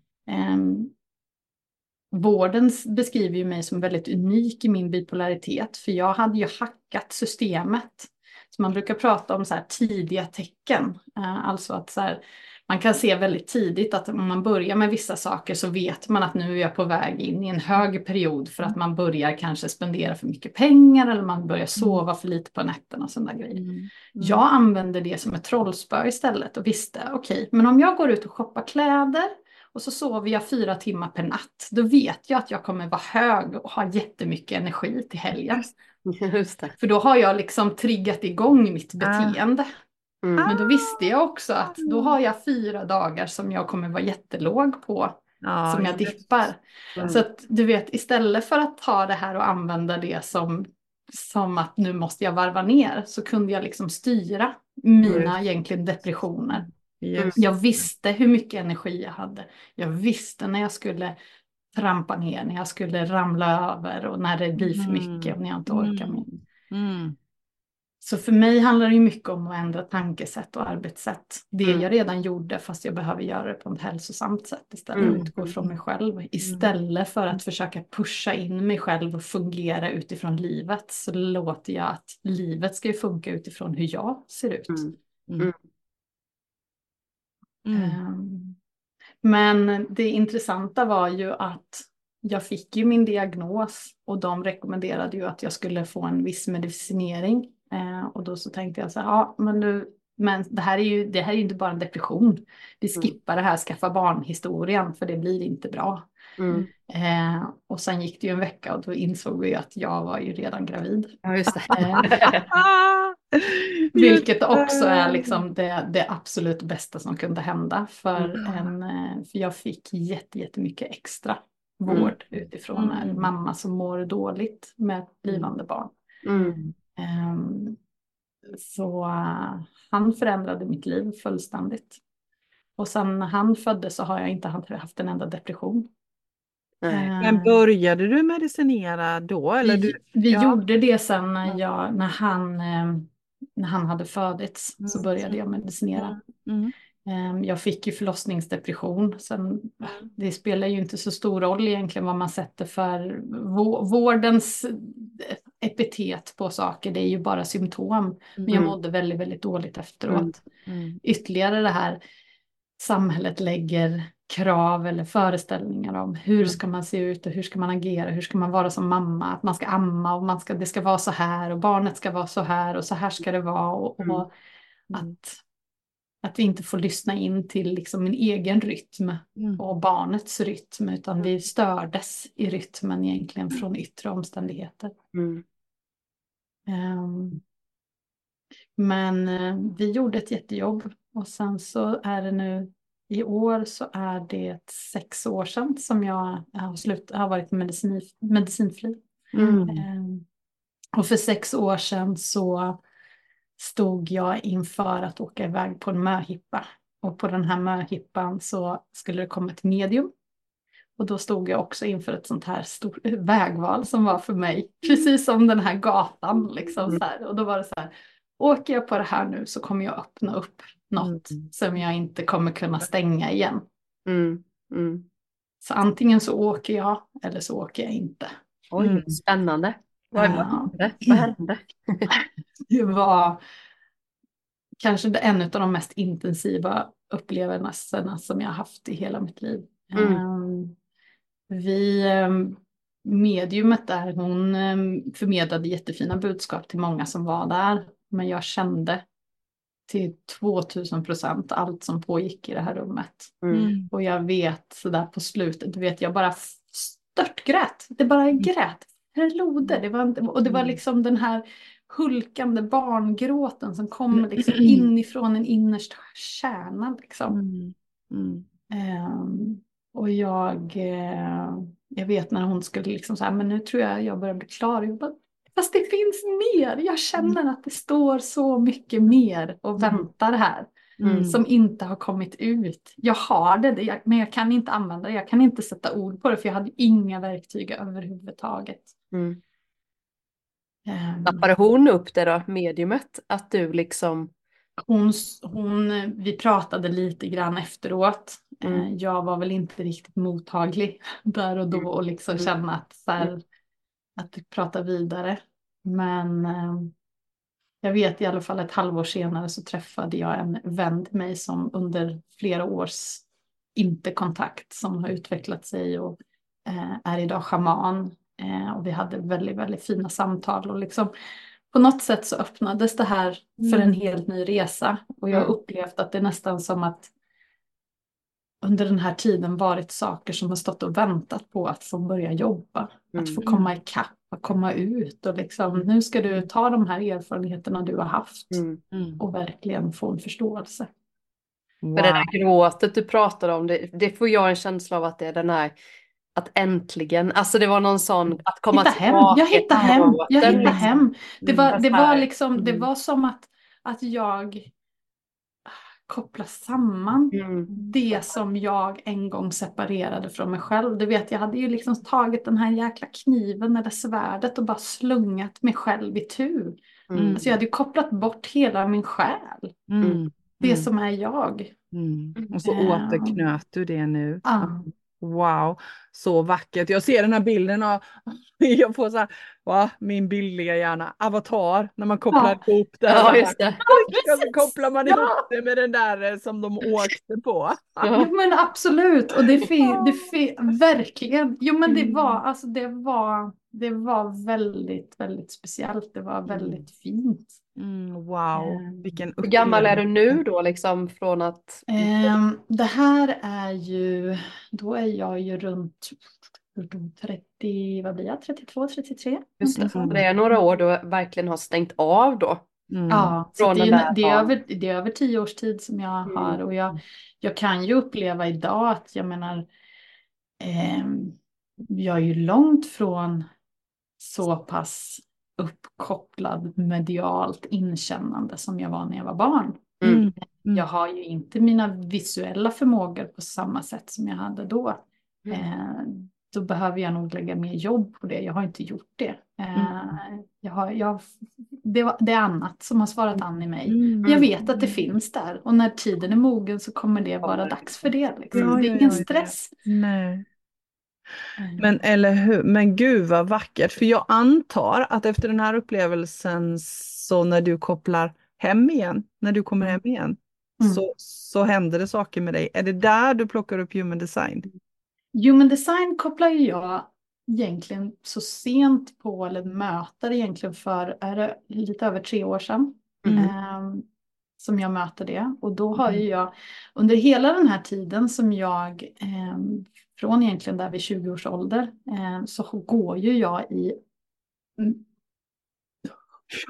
Vården beskriver ju mig som väldigt unik i min bipolaritet, för jag hade ju hackat systemet. Så man brukar prata om så här tidiga tecken, Eh, alltså att så här, man kan se väldigt tidigt att om man börjar med vissa saker så vet man att nu är jag på väg in i en hög period för att man börjar kanske spendera för mycket pengar eller man börjar sova för lite på nätterna och sådana grejer. Mm. Jag använde det som ett trollspö istället och visste, okej, men om jag går ut och shoppar kläder och så sover jag fyra timmar per natt, då vet jag att jag kommer vara hög och ha jättemycket energi till helgen. För då har jag liksom triggat igång mitt Ah. beteende. Mm. Men då visste jag också att då har jag fyra dagar som jag kommer vara jättelåg på, Ja, som jag dippar. Mm. Så att du vet, istället för att ta det här och använda det som, som att nu måste jag varva ner, så kunde jag liksom styra mina egentligen depressioner. Just. Jag visste hur mycket energi jag hade. Jag visste när jag skulle trampa ner, när jag skulle ramla över och när det blir för mycket och när jag inte orkar mer. Mm. Så för mig handlar det mycket om att ändra tankesätt och arbetssätt. Det Mm. jag redan gjorde fast jag behöver göra det på ett hälsosamt sätt istället. Mm. Utgå från mig själv. Istället för att försöka pusha in mig själv och fungera utifrån livet så låter jag att livet ska ju funka utifrån hur jag ser ut. Mm. Mm. Mm. Ehm, Men det intressanta var ju att jag fick ju min diagnos och de rekommenderade ju att jag skulle få en viss medicinering. Eh, och då så tänkte jag så här, ja men nu, men det här är ju det här är ju inte bara en depression. Vi skippar det här skaffa barn-historien för det blir inte bra. Mm. Eh, och sen gick det ju en vecka och då insåg vi att jag var ju redan gravid. Ja, just det. Vilket också är liksom det, det absolut bästa som kunde hända. För, Mm. en, eh, för jag fick jätte, jättemycket extra vård utifrån en Mm. mamma som mår dåligt med ett blivande barn. Mm. Ehm, så eh, han förändrade mitt liv fullständigt. Och sen han föddes så har jag inte haft en enda depression. Nej. Men började du medicinera då? Eller vi du? vi ja. gjorde det sen när, jag, när, han, eh, när han hade födits så Mm. började jag medicinera. Mm. Ehm, Jag fick ju förlossningsdepression. Sen, det spelar ju inte så stor roll egentligen vad man sätter för vå- vårdens epitet på saker. Det är ju bara symptom. Men jag Mm. mådde väldigt, väldigt dåligt efteråt. Mm. Ytterligare det här samhället lägger krav eller föreställningar om hur ska man se ut och hur ska man agera, hur ska man vara som mamma, att man ska amma och man ska, det ska vara så här och barnet ska vara så här och så här ska det vara. Och, Mm. och att, att vi inte får lyssna in till liksom min egen rytm Mm. och barnets rytm utan vi stördes i rytmen egentligen från yttre omständigheter. Mm. Um, men uh, vi gjorde ett jättejobb och sen så är det nu i år så är det sex år sedan som jag har, slut, har varit medicin, medicinfri. Mm. Um, och för sex år sedan så stod jag inför att åka iväg på en möhippa. Och på den här möhippan så skulle det komma ett medium. Och då stod jag också inför ett sånt här stort vägval som var för mig, precis som den här gatan. Liksom, så här. Och då var det så här, åker jag på det här nu så kommer jag öppna upp något mm. som jag inte kommer kunna stänga igen. Mm. Mm. Så antingen så åker jag eller så åker jag inte. Oj, mm. spännande. Vad hände? Vad hände? det var kanske en av de mest intensiva upplevelserna som jag haft i hela mitt liv. Mm. Um, vi, um, mediumet där, hon um, förmedlade jättefina budskap till många som var där. Men jag kände till 2000 procent allt som pågick i det här rummet. Mm. Och jag vet sådär på slutet, du vet jag bara störtgrät. Det bara mm. grät floder. Det var, och det var mm. liksom den här hulkande barngråten som kom liksom inifrån en innersta kärna. Liksom. Mm. Mm. Um, och jag, uh, jag vet när hon skulle liksom så här, men nu tror jag jag börjar bli klar. Jag bara, Fast det finns mer. Jag känner att det står så mycket mer och väntar här. Mm. Som inte har kommit ut. Jag har det, men jag kan inte använda det. Jag kan inte sätta ord på det för jag hade inga verktyg överhuvudtaget. Mm. Um, Tappade hon upp det då, mediumet? Att du liksom... Hon, hon, vi pratade lite grann efteråt. Mm. Eh, jag var väl inte riktigt mottaglig där och då mm. och liksom mm. känna att, så här, mm. Att prata vidare. Men eh, jag vet i alla fall ett halvår senare så träffade jag en vän till mig som under flera års inte kontakt som har utvecklat sig och eh, är idag schaman Eh, och vi hade väldigt, väldigt fina samtal och liksom på något sätt så öppnades det här för en mm. helt ny resa. Och jag har mm. upplevt att det är nästan som att under den här tiden varit saker som har stått och väntat på att få börja jobba. Mm. Att få komma ikapp, att komma ut och liksom nu ska du ta de här erfarenheterna du har haft mm. mm. och verkligen få en förståelse. Wow. För det där gråtet du pratar om, det, det, får jag en känsla av att det är den här att äntligen, alltså det var någon sån att komma hitta hem. Jag hittade hem, jag hittade liksom. hem. Det var, det var liksom, det mm. var som att, att jag koppla samman mm. det som jag en gång separerade från mig själv. Du vet, jag hade ju liksom tagit den här jäkla kniven eller svärdet och bara slungat mig själv i tur. Mm. Alltså jag hade ju kopplat bort hela min själ. Mm. Det mm. som är jag. Mm. Och så återknöt du det nu. Ja. Wow, så vackert. Jag ser den här bilden av, jag får så här, va, min bildliga hjärna, avatar, när man kopplar ja. ihop det. Ja, just det. Och så kopplar man ihop det med den där eh, som de åkte på. Ja, men absolut, och det det verkligen, jo men det var, mm. alltså det var, det var väldigt, väldigt speciellt, det var väldigt fint. Mm, wow, ehm, vilken Hur gammal är du nu då liksom från att? Um, det här är ju, då är jag ju runt 30, vad blir jag, 32, 33? Just det, mm. det är några år du verkligen har stängt av då. Mm. Ja, så det, är, det, är över, det är över tio års tid som jag mm. har och jag, jag kan ju uppleva idag att jag menar, eh, jag är ju långt från så pass uppkopplad medialt inkännande som jag var när jag var barn. Mm. mm. Jag har ju inte mina visuella förmågor på samma sätt som jag hade då. Mm. Eh, då behöver jag nog lägga mer jobb på det. Jag har inte gjort det. Eh, mm. jag har, jag, det, var, det, är annat som har svarat an i mig. Mm. Jag vet att det finns där och när tiden är mogen så kommer det vara dags för det. Liksom. Ja, det är ingen stress. Nej. Men eller hur, men gud vad vackert. För jag antar att efter den här upplevelsen så när du kopplar hem igen, när du kommer hem igen, mm. så, så händer det saker med dig. Är det där du plockar upp human design? Human design kopplar ju jag egentligen så sent på, eller möter egentligen för, är det lite över tre år sedan. Mm. Eh, som jag möter det. Och då har ju mm. jag under hela den här tiden som jag eh, från egentligen där vid 20 års ålder eh, så går ju jag i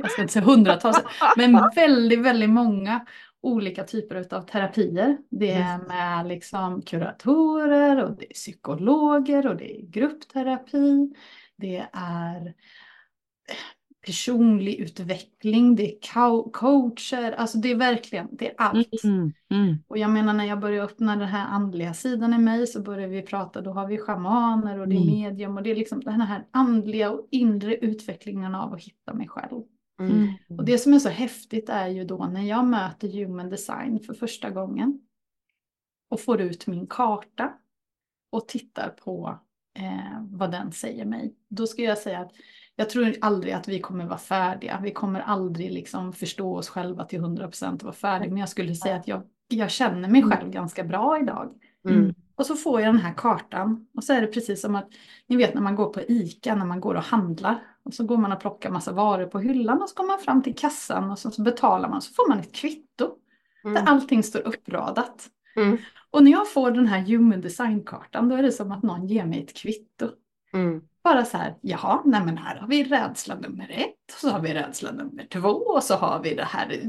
jag ska inte säga hundratals, men väldigt, väldigt många olika typer av terapier. Det är med liksom kuratorer och det är psykologer och det är gruppterapi. Det är personlig utveckling, det är coacher, alltså det är verkligen, det är allt. Mm, mm. Och jag menar när jag börjar öppna den här andliga sidan i mig så börjar vi prata, då har vi schamaner och det är mm. medium och det är liksom den här andliga och inre utvecklingen av att hitta mig själv. Mm. Och det som är så häftigt är ju då när jag möter human design för första gången och får ut min karta och tittar på eh, vad den säger mig. Då ska jag säga att jag tror aldrig att vi kommer vara färdiga. Vi kommer aldrig liksom förstå oss själva till 100% och vara färdiga. Men jag skulle säga att jag, jag känner mig själv ganska bra idag. Mm. Och så får jag den här kartan och så är det precis som att ni vet när man går på ICA när man går och handlar och så går man och plockar massa varor på hyllan och så går man fram till kassan och så, så betalar man så får man ett kvitto mm. där allting står uppradat. Mm. Och när jag får den här human design-kartan då är det som att någon ger mig ett kvitto. Mm. Bara så här, jaha, nej men här har vi rädsla nummer ett, så har vi rädsla nummer två och så har vi det här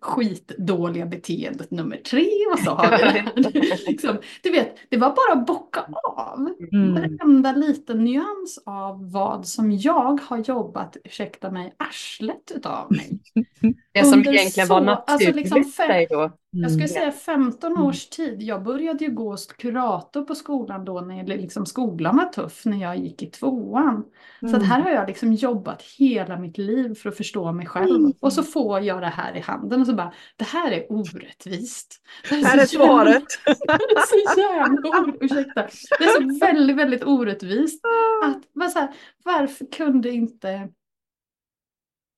skitdåliga beteendet nummer tre och så har vi det här. liksom, du vet, det var bara att bocka av mm. varenda liten nyans av vad som jag har jobbat, ursäkta mig, arslet utav mig. Det som egentligen så, var naturligt alltså liksom fem, då. Jag skulle mm. säga 15 mm. års tid. Jag började ju gå kurator på skolan då när liksom skolan var tuff när jag gick i tvåan. Mm. Så här har jag liksom jobbat hela mitt liv för att förstå mig själv. Mm. Och så får jag det här i handen och så bara, det här är orättvist. Det här är svaret. det är så jävla ursäkta. Det är så väldigt, väldigt orättvist. Ah. Att, så här, varför kunde inte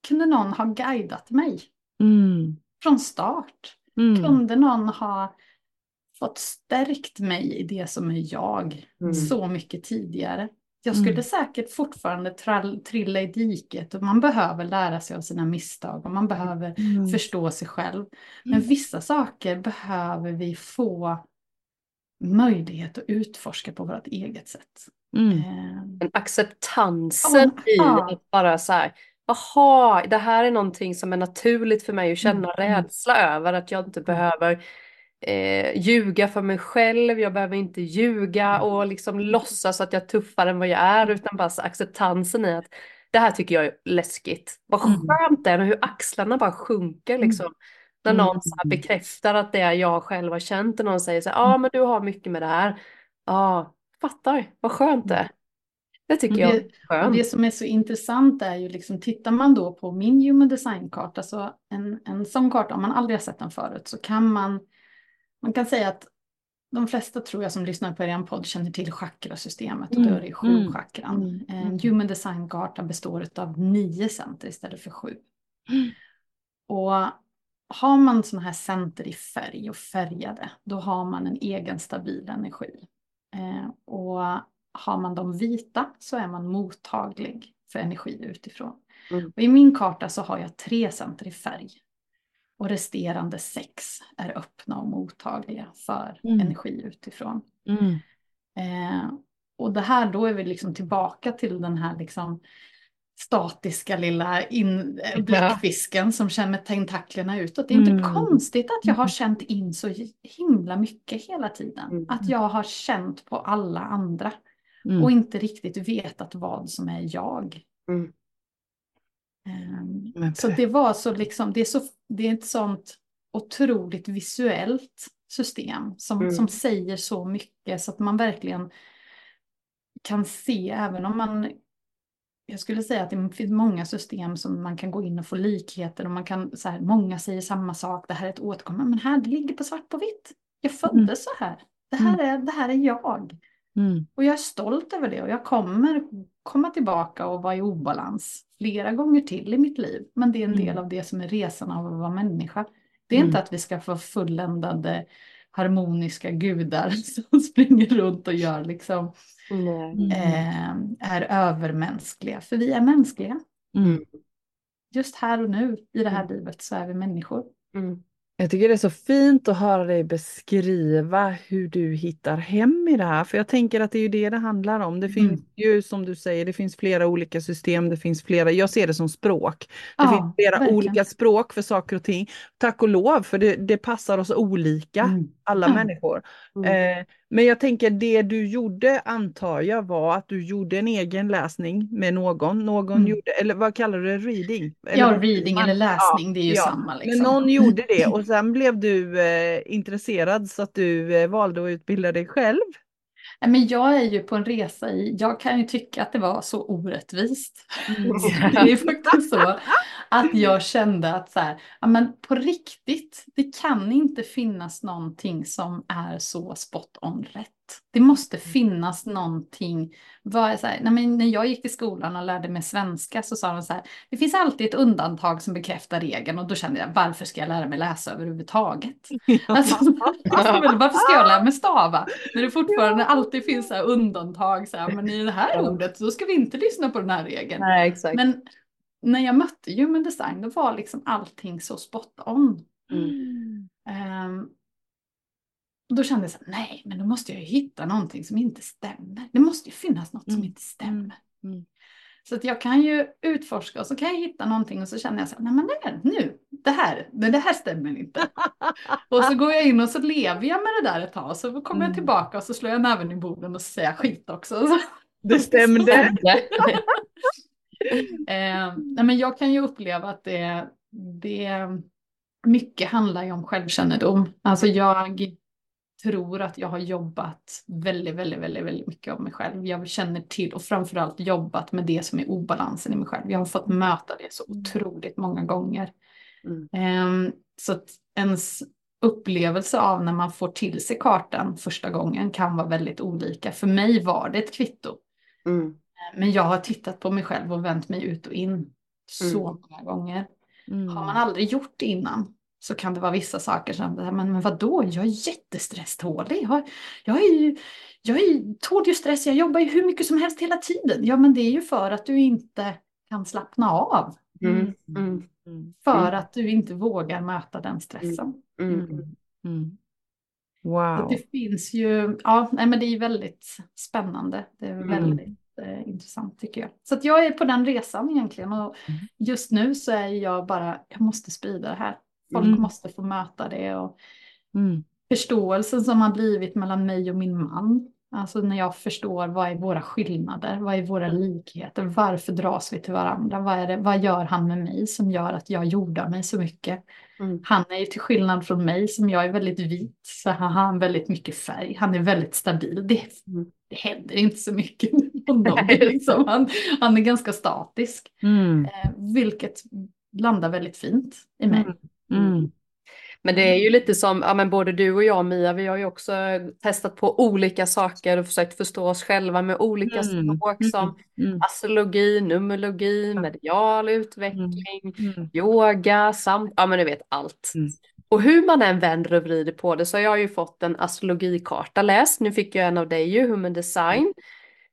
kunde någon ha guidat mig? Mm. Från start. Mm. Kunde någon ha fått stärkt mig i det som är jag mm. så mycket tidigare? Jag skulle mm. säkert fortfarande trilla i diket och man behöver lära sig av sina misstag och man behöver mm. förstå sig själv. Men mm. vissa saker behöver vi få möjlighet att utforska på vårt eget sätt. Mm. Eh. Acceptansen oh, i ah. att bara så här, jaha, det här är någonting som är naturligt för mig att känna mm. rädsla över, att jag inte behöver eh, ljuga för mig själv, jag behöver inte ljuga och liksom låtsas att jag är tuffare än vad jag är, utan bara acceptansen i att det här tycker jag är läskigt. Vad mm. skönt det är och hur axlarna bara sjunker mm. liksom. När någon så bekräftar att det är jag själv har känt och någon säger så ja ah, men du har mycket med det här. Ja, ah, fattar, vad skönt det är. Det tycker jag är skönt. Det som är så intressant är ju liksom, tittar man då på min human design-karta, så en, en sån karta, om man aldrig har sett den förut, så kan man, man kan säga att de flesta tror jag som lyssnar på er podd känner till chakrasystemet och mm. då är det sju mm. chakran. Mm. En mm. human design-karta består av nio center istället för sju. Mm. Och har man sådana här center i färg och färgade, då har man en egen stabil energi. Eh, och har man de vita så är man mottaglig för energi utifrån. Mm. Och I min karta så har jag tre center i färg. Och resterande sex är öppna och mottagliga för mm. energi utifrån. Mm. Eh, och det här då är vi liksom tillbaka till den här liksom statiska lilla in, eh, bläckfisken som känner tentaklerna utåt. Det är inte mm. konstigt att jag har känt in så himla mycket hela tiden. Mm. Att jag har känt på alla andra. Mm. Och inte riktigt vetat vad som är jag. Um, så det var så liksom, det är, så, det är ett sånt otroligt visuellt system som, mm. som säger så mycket så att man verkligen kan se även om man jag skulle säga att det finns många system som man kan gå in och få likheter och man kan så här, många säger samma sak, det här är ett återkommande, men här det ligger på svart på vitt. Jag föddes mm. så här, det här, mm. är, det här är jag. Mm. Och jag är stolt över det och jag kommer komma tillbaka och vara i obalans flera gånger till i mitt liv. Men det är en del mm. av det som är resan av att vara människa. Det är mm. inte att vi ska få fulländade harmoniska gudar som springer runt och gör liksom eh, är övermänskliga. För vi är mänskliga. Mm. Just här och nu i det här mm. livet så är vi människor. Jag tycker det är så fint att höra dig beskriva hur du hittar hem i det här, för jag tänker att det är ju det det handlar om. Det finns Mm. ju som du säger, det finns flera olika system, det finns flera, jag ser det som språk. Det Ja, finns flera verkligen. olika språk för saker och ting. Tack och lov, för det, det passar oss olika, Mm. Alla Ja. människor. Mm. Eh, men jag tänker det du gjorde antar jag var att du gjorde en egen läsning med någon. Någon Mm. gjorde, eller vad kallar du det, reading? Eller Ja, reading eller läsning, det är ju ja. samma liksom. Men någon gjorde det och sen blev du eh, intresserad så att du eh, valde att utbilda dig själv. Men jag är ju på en resa i, jag kan ju tycka att det var så orättvist. Det är faktiskt så att jag kände att så här, ja, men på riktigt, det kan inte finnas någonting som är så spot on rätt. Det måste finnas någonting. Vad så här, när jag gick i skolan och lärde mig svenska så sa de så här, det finns alltid ett undantag som bekräftar regeln och då kände jag, varför ska jag lära mig läsa överhuvudtaget? Alltså, alltså, varför ska jag lära mig stava? När det fortfarande alltid finns så undantag, så här, men i det här ordet så ska vi inte lyssna på den här regeln. Nej, exakt. Men när jag mötte human design då var liksom allting så spot on. Mm. Ehm, och då kände jag så här, nej men då måste jag ju hitta någonting som inte stämmer. Det måste ju finnas något som Mm. inte stämmer. Mm. Så att jag kan ju utforska och så kan jag hitta någonting och så känner jag så här, nej men här, nu, det här, men det här stämmer inte. Och så går jag in och så lever jag med det där ett tag. Så kommer jag Mm. tillbaka och så slår jag näven i borden och så säger jag skit också. Så, Det stämde. eh, nej men jag kan ju uppleva att det, det mycket handlar ju om självkännedom. Alltså jag tror att jag har jobbat väldigt, väldigt, väldigt, väldigt mycket om mig själv. Jag känner till och framförallt jobbat med det som är obalansen i mig själv. Jag har fått möta det så otroligt många gånger. Mm. Ehm, så att ens upplevelse av när man får till sig kartan första gången kan vara väldigt olika. För mig var det ett kvitto. Mm. Men jag har tittat på mig själv och vänt mig ut och in så många gånger. Mm. Har man aldrig gjort det innan så kan det vara vissa saker som, men, men vadå, jag är jättestresstålig. Jag, jag, är ju, jag är, tål ju stress, jag jobbar ju hur mycket som helst hela tiden. Ja, men det är ju för att du inte kan slappna av. Mm. Mm. Mm. För Mm. att du inte vågar möta den stressen. Mm. Mm. Mm. Så Wow. det finns ju, ja, nej, men det är väldigt spännande. Det är väldigt eh, intressant tycker jag. Så att jag är på den resan egentligen och just nu så är jag bara, jag måste sprida det här. Folk Mm. måste få möta det och Mm. förståelsen som har blivit mellan mig och min man. Alltså när jag förstår vad är våra skillnader, vad är våra likheter, varför dras vi till varandra, vad, är det, vad gör han med mig som gör att jag jordar mig så mycket. Mm. Han är ju till skillnad från mig som jag är väldigt vit, så har han väldigt mycket färg, han är väldigt stabil. Det, Mm. det händer inte så mycket liksom, han, han är ganska statisk, Mm. eh, vilket landar väldigt fint i mig. Mm. Men det är ju lite som, ja men både du och jag Mia, vi har ju också testat på olika saker och försökt förstå oss själva med olika Mm. språk som Mm. astrologi, numerologi, medial utveckling, Mm. yoga, samt, ja men du vet allt. Mm. Och hur man än vänder och vrider på det så har jag ju fått en astrologikarta läst. Nu fick jag en av dig ju, human design,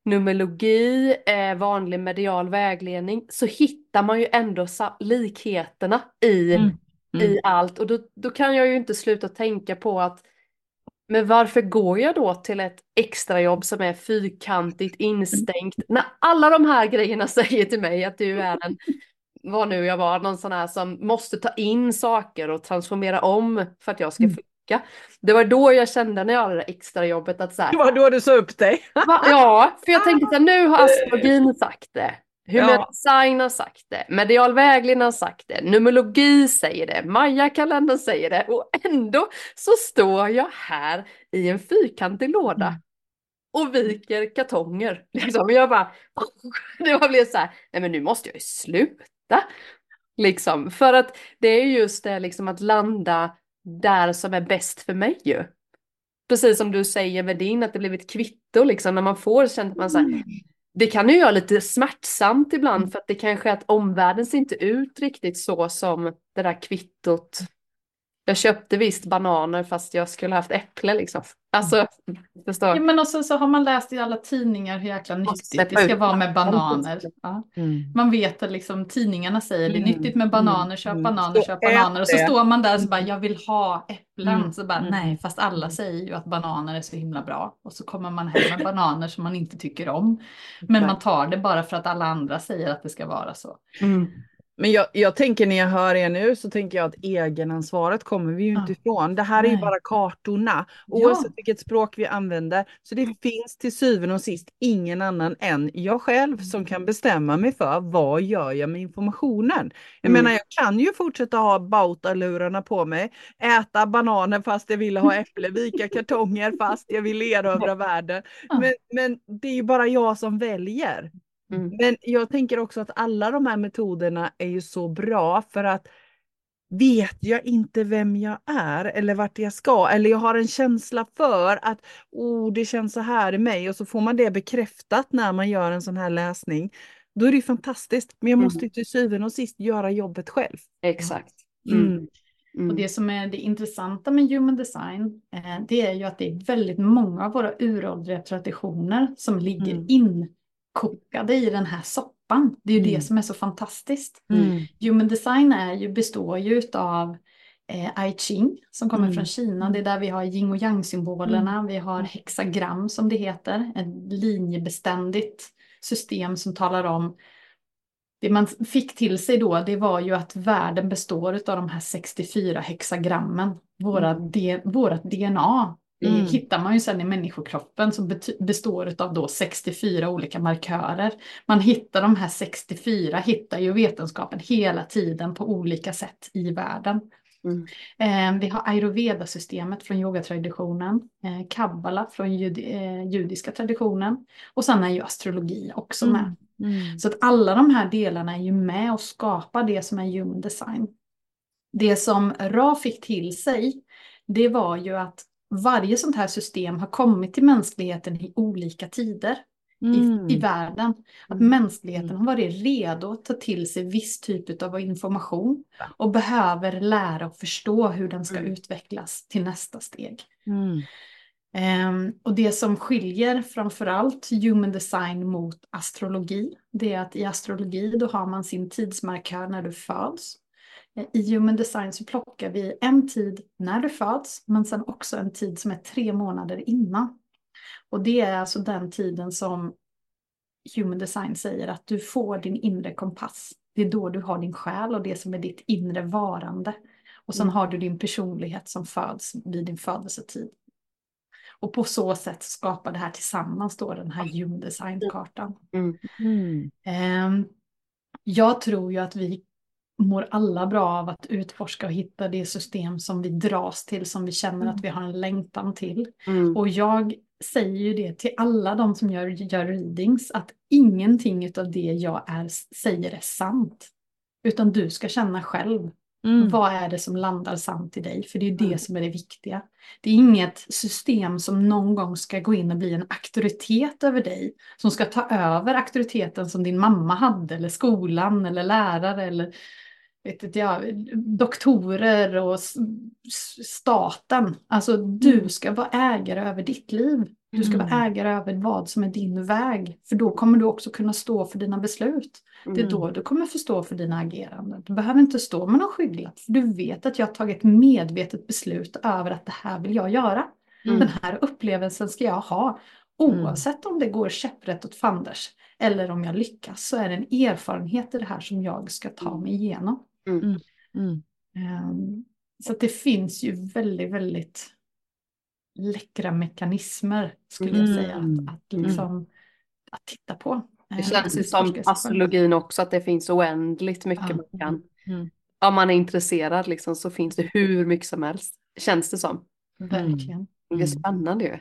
numerologi, eh, vanlig medial vägledning. Så hittar man ju ändå likheterna i, Mm. Mm. i allt. Och då, då kan jag ju inte sluta tänka på att men varför går jag då till ett extrajobb som är fyrkantigt instängt när alla de här grejerna säger till mig att du är en vad nu jag var, någon sån här som måste ta in saker och transformera om för att jag ska Mm. funka. Det var då jag kände när jag hade det extra jobbet att så här, Det var då du sa upp dig. va? ja, för jag tänkte så här, nu har astrologin sagt det. Human Ja. design har sagt det, medial vägledning har sagt det, numerologi säger det, Maya-kalendern säger det och ändå så står jag här i en fyrkantig låda Mm. och viker kartonger. Liksom. Jag bara, det var blev så här, nej men nu måste jag ju sluta. Liksom, för att det är just det liksom att landa där som är bäst för mig ju. Precis som du säger med din, att det blev ett kvitto liksom, när man får känner man så här, det kan ju göra lite smärtsamt ibland för att det kanske är att omvärlden ser inte ut riktigt så som det där kvittot. Jag köpte visst bananer fast jag skulle haft äpple liksom. Alltså, förstår. Ja, men också så har man läst i alla tidningar hur jäkla nyttigt det ska vara med bananer. Ja. Mm. Man vet att liksom, tidningarna säger det är Mm, nyttigt med bananer, mm, köp mm. bananer, köp bananer. Och så står man där och så bara, jag vill ha äpplen. Mm, Så bara, mm. nej, fast alla säger ju att bananer är så himla bra. Och så kommer man hem med bananer som man inte tycker om. Men man tar det bara för att alla andra säger att det ska vara så. Mm. Men jag, jag tänker när jag hör er nu så tänker jag att egenansvaret kommer vi ju inte Ja. ifrån. Det här är ju Nej. bara kartorna, Ja. oavsett vilket språk vi använder. Så det finns till syvende och sist ingen annan än jag själv som kan bestämma mig för vad gör jag med informationen. Jag Mm. menar, jag kan ju fortsätta ha Bauta-lurarna på mig, äta bananer fast jag ville ha äpple, vika kartonger fast jag vill erövra världen. Ja. Men, men det är ju bara jag som väljer. Mm. Men jag tänker också att alla de här metoderna är ju så bra för att vet jag inte vem jag är eller vart jag ska eller jag har en känsla för att oh, det känns så här i mig och så får man det bekräftat när man gör en sån här läsning. Då är det ju fantastiskt. Men jag Mm. måste ju till syvende och sist göra jobbet själv. Exakt. Mm. Mm. Mm. Och det som är det intressanta med human design, eh, det är ju att det är väldigt många av våra uråldriga traditioner som ligger Mm. Inkokade i den här soppan. Det är ju Mm. det som är så fantastiskt. Mm. Human design är ju, består ju av eh, I Ching som kommer Mm. från Kina. Det är där vi har yin och yang symbolerna. Vi har hexagram som det heter. Ett linjebeständigt system som talar om det man fick till sig då, det var ju att världen består av de här 64 hexagrammen. Våra D- vårat DNA Mm. hittar man ju sen i människokroppen som består av då 64 olika markörer. Man hittar de här 64, hittar ju vetenskapen hela tiden på olika sätt i världen. Mm. Eh, vi har ayurveda-systemet från yogatraditionen, eh, kabbala från jud eh, judiska traditionen och sen är ju astrologi också med. Mm. Så att alla de här delarna är ju med och skapar det som är human design. Det som Ra fick till sig, det var ju att varje sånt här system har kommit till mänskligheten i olika tider Mm. i, i världen. Att Mm. mänskligheten har varit redo att ta till sig viss typ av information och behöver lära och förstå hur den ska Mm. utvecklas till nästa steg. Mm. Ehm, och det som skiljer framförallt human design mot astrologi, det är att i astrologi då har man sin tidsmarkör när du föds. Eh, I human design så plockar vi en tid när du föds, men sen också en tid som är tre månader innan. Och det är alltså den tiden som human design säger att du får din inre kompass. Det är då du har din själ och det som är ditt inre varande. Och sen Mm. har du din personlighet som föds vid din födelsetid. Och på så sätt skapar det här tillsammans då den här human design-kartan. Mm. Ehm, jag tror ju att vi mår alla bra av att utforska och hitta det system som vi dras till, som vi känner att vi har en längtan till. Mm. Och jag säger ju det till alla de som gör, gör readings, att ingenting av det jag är, säger är sant. Utan du ska känna själv, Mm. vad är det som landar sant i dig? För det är det Mm. som är det viktiga. Det är inget system som någon gång ska gå in och bli en auktoritet över dig. Som ska ta över auktoriteten som din mamma hade, eller skolan, eller lärare, eller vet inte jag, doktorer och staten. Alltså du Mm. ska vara ägare över ditt liv. Du ska vara Mm. ägare över vad som är din väg. För då kommer du också kunna stå för dina beslut. Det är Mm. då du kommer få stå för dina ageranden. Du behöver inte stå med någon skygglapp. För du vet att jag har tagit medvetet beslut över att det här vill jag göra. Mm. Den här upplevelsen ska jag ha. Oavsett om det går käpprätt åt fanders. Eller om jag lyckas så är det en erfarenhet i det här som jag ska ta mig igenom. Mm. Ehm, Så att det finns ju väldigt, väldigt läckra mekanismer skulle jag säga Mm. att, att, liksom, att titta på. Det Ehm, känns ju att som astrologin också, att det finns oändligt mycket Ja. man kan. Mm. Om man är intresserad liksom, så finns det hur mycket som helst. Känns det som. Verkligen. Det är Mm. spännande ju.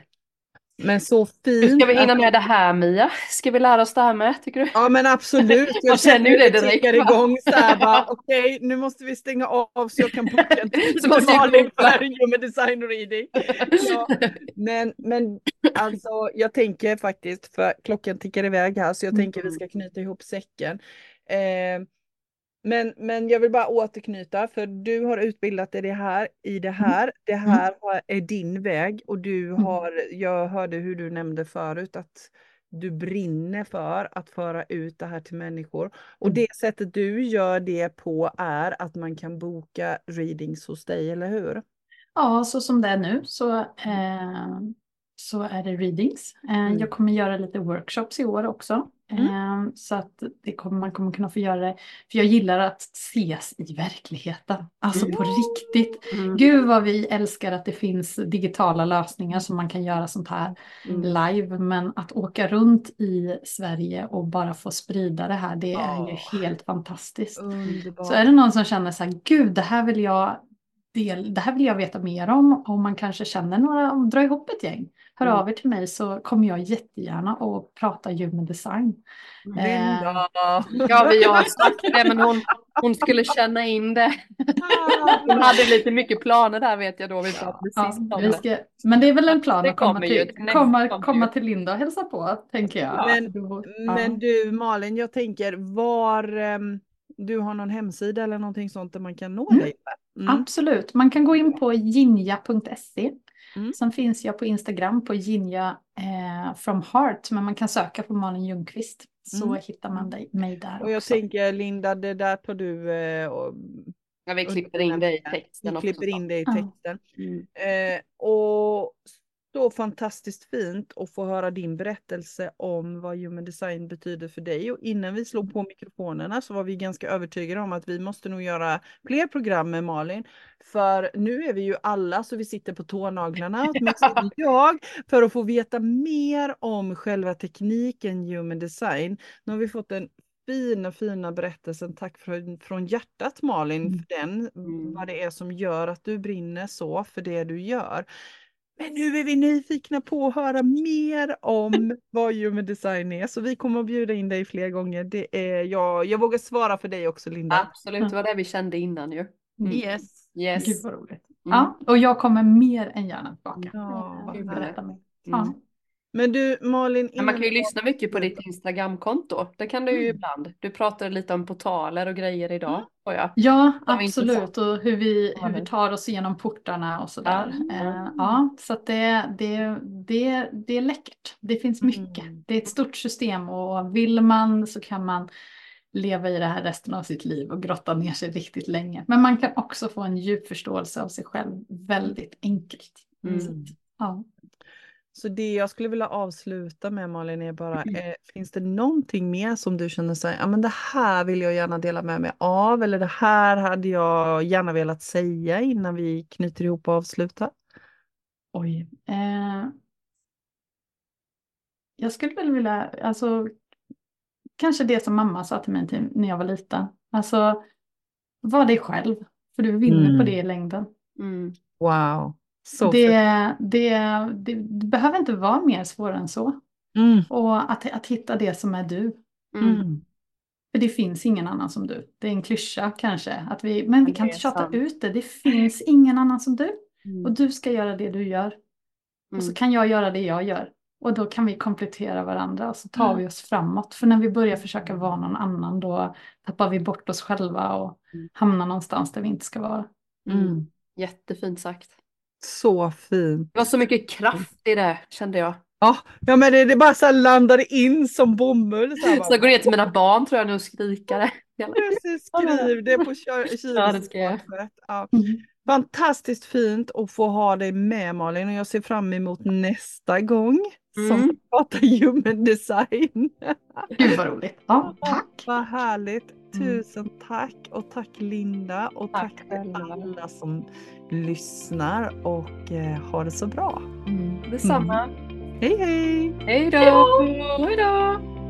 Men så Hur fint. ska vi hinna med det här Mia? Ska vi lära oss det här med, tycker du? Ja men absolut. Man känner ju det direkt, igång så här bara, okej nu måste vi stänga av så jag kan boka en tid med jag Malin för human design reading. Ja, men, men alltså jag tänker faktiskt, för klockan tickar iväg här så jag tänker vi Mm. ska knyta ihop säcken. Eh, Men, men jag vill bara återknyta för du har utbildat dig det här, i det här. Det här har- är din väg och du har, jag hörde hur du nämnde förut att du brinner för att föra ut det här till människor. Och Mm. det sättet du gör det på är att man kan boka readings hos dig, eller hur? Ja, så som det är nu så, eh, så är det readings. Eh, Mm. Jag kommer göra lite workshops i år också. Eh, så att det kommer, man kommer kunna få göra det. För jag gillar att ses i verkligheten. Alltså på riktigt. Mm. Gud vad vi älskar att det finns digitala lösningar som man kan göra sånt här Mm. live. Men att åka runt i Sverige och bara få sprida det här, det är ju Ja. helt fantastiskt. Underbart. Så är det någon som känner så här, gud det här vill jag, del, det här vill jag veta mer om. Om man kanske känner några, dra ihop ett gäng. Hör Mm. av er till mig så kommer jag jättegärna att prata human design. Eh! Ja, vi har sagt det, men hon, hon skulle känna in det. Hon hade lite mycket planer där vet jag då. Vi pratade Ja, sist om vi det. ska, men det är väl en plan Det att komma till, komma, komma till Linda och hälsa på, tänker jag. Men- Du- ja. Men du Malin, jag tänker var ehm, du har någon hemsida eller någonting sånt där man kan nå Mm. dig? Mm. Absolut, man kan gå in på jinja.se. Mm. Sen finns jag på Instagram på jinja eh, from heart, men man kan söka på Malin Ljungqvist så Mm. hittar man dig, mig där Och jag också. tänker Linda, det där tar du eh, och Ja, vi klipper in det i texten vi också. klipper in det i texten. Mm. Eh, och så fantastiskt fint att få höra din berättelse om vad human design betyder för dig. Och innan vi slog på mikrofonerna så var vi ganska övertygade om att vi måste nog göra fler program med Malin. För nu är vi ju alla så vi sitter på tånaglarna, åtminstone jag, för att få veta mer om själva tekniken human design. Nu har vi fått en fina, fina berättelsen. Tack från, från hjärtat Malin Mm. för den. Mm. Vad det är som gör att du brinner så för det du gör. Men nu är vi nyfikna på att höra mer om vad human design är. Så vi kommer att bjuda in dig fler gånger. Det är jag, jag vågar svara för dig också Linda. Absolut, det var det vi kände innan ju. Mm. Yes. Yes. Gud vad roligt. Mm. Ja, och jag kommer mer än gärna tillbaka. Ja, vad och berätta mer. Mm. Men du Malin. Men man kan ju innan lyssna mycket på ditt Instagramkonto. Det kan du ju Mm. ibland. Du pratade lite om portaler och grejer idag. Mm. Ja, absolut. Och hur vi, hur vi tar oss igenom portarna och sådär. Ja. Eh, ja, så att det, det, det, det är läckert. Det finns mycket. Mm. Det är ett stort system och vill man så kan man leva i det här resten av sitt liv och grotta ner sig riktigt länge. Men man kan också få en djup förståelse av sig själv väldigt enkelt. Mm. Så ja. Så det jag skulle vilja avsluta med Malin är bara, Mm. eh, finns det någonting mer som du känner så ja men det här vill jag gärna dela med mig av eller det här hade jag gärna velat säga innan vi knyter ihop och avslutar? Oj. Eh, jag skulle väl vilja, alltså kanske det som mamma sa till mig till, när jag var liten. Alltså, var dig själv, för du vinner Mm. på det i längden. Mm. Wow, så Det, det, det, det behöver inte vara mer svårare än så. Mm. Och att, att hitta det som är du. Mm. Mm. För det finns ingen annan som du. Det är en klyscha kanske. Att vi, men vi kan inte tjata sant. ut det. Det finns ingen annan som du. Mm. Och du ska göra det du gör. Och så Mm. kan jag göra det jag gör. Och då kan vi komplettera varandra och så tar Mm. vi oss framåt. För när vi börjar försöka vara någon annan då tappar vi bort oss själva och hamnar någonstans där vi inte ska vara. Jättefint sagt. Så fint. Det var så mycket kraft i det kände jag. Ja, ja men det, det bara så landade in som bomull. Så Så går ner till mina barn tror jag nu och skrika det. Precis, skriv det på kö- Ja, kylskåpet. Ja. Fantastiskt fint att få ha dig med Malin och jag ser fram emot nästa gång som Mm. pratar human design. Gud vad roligt. Ja, tack. Vad härligt. Mm. Tusen tack och tack Linda och tack, Tack till alla som lyssnar och eh, ha det så bra. Detsamma. Hej hej! Hej då! Hej då!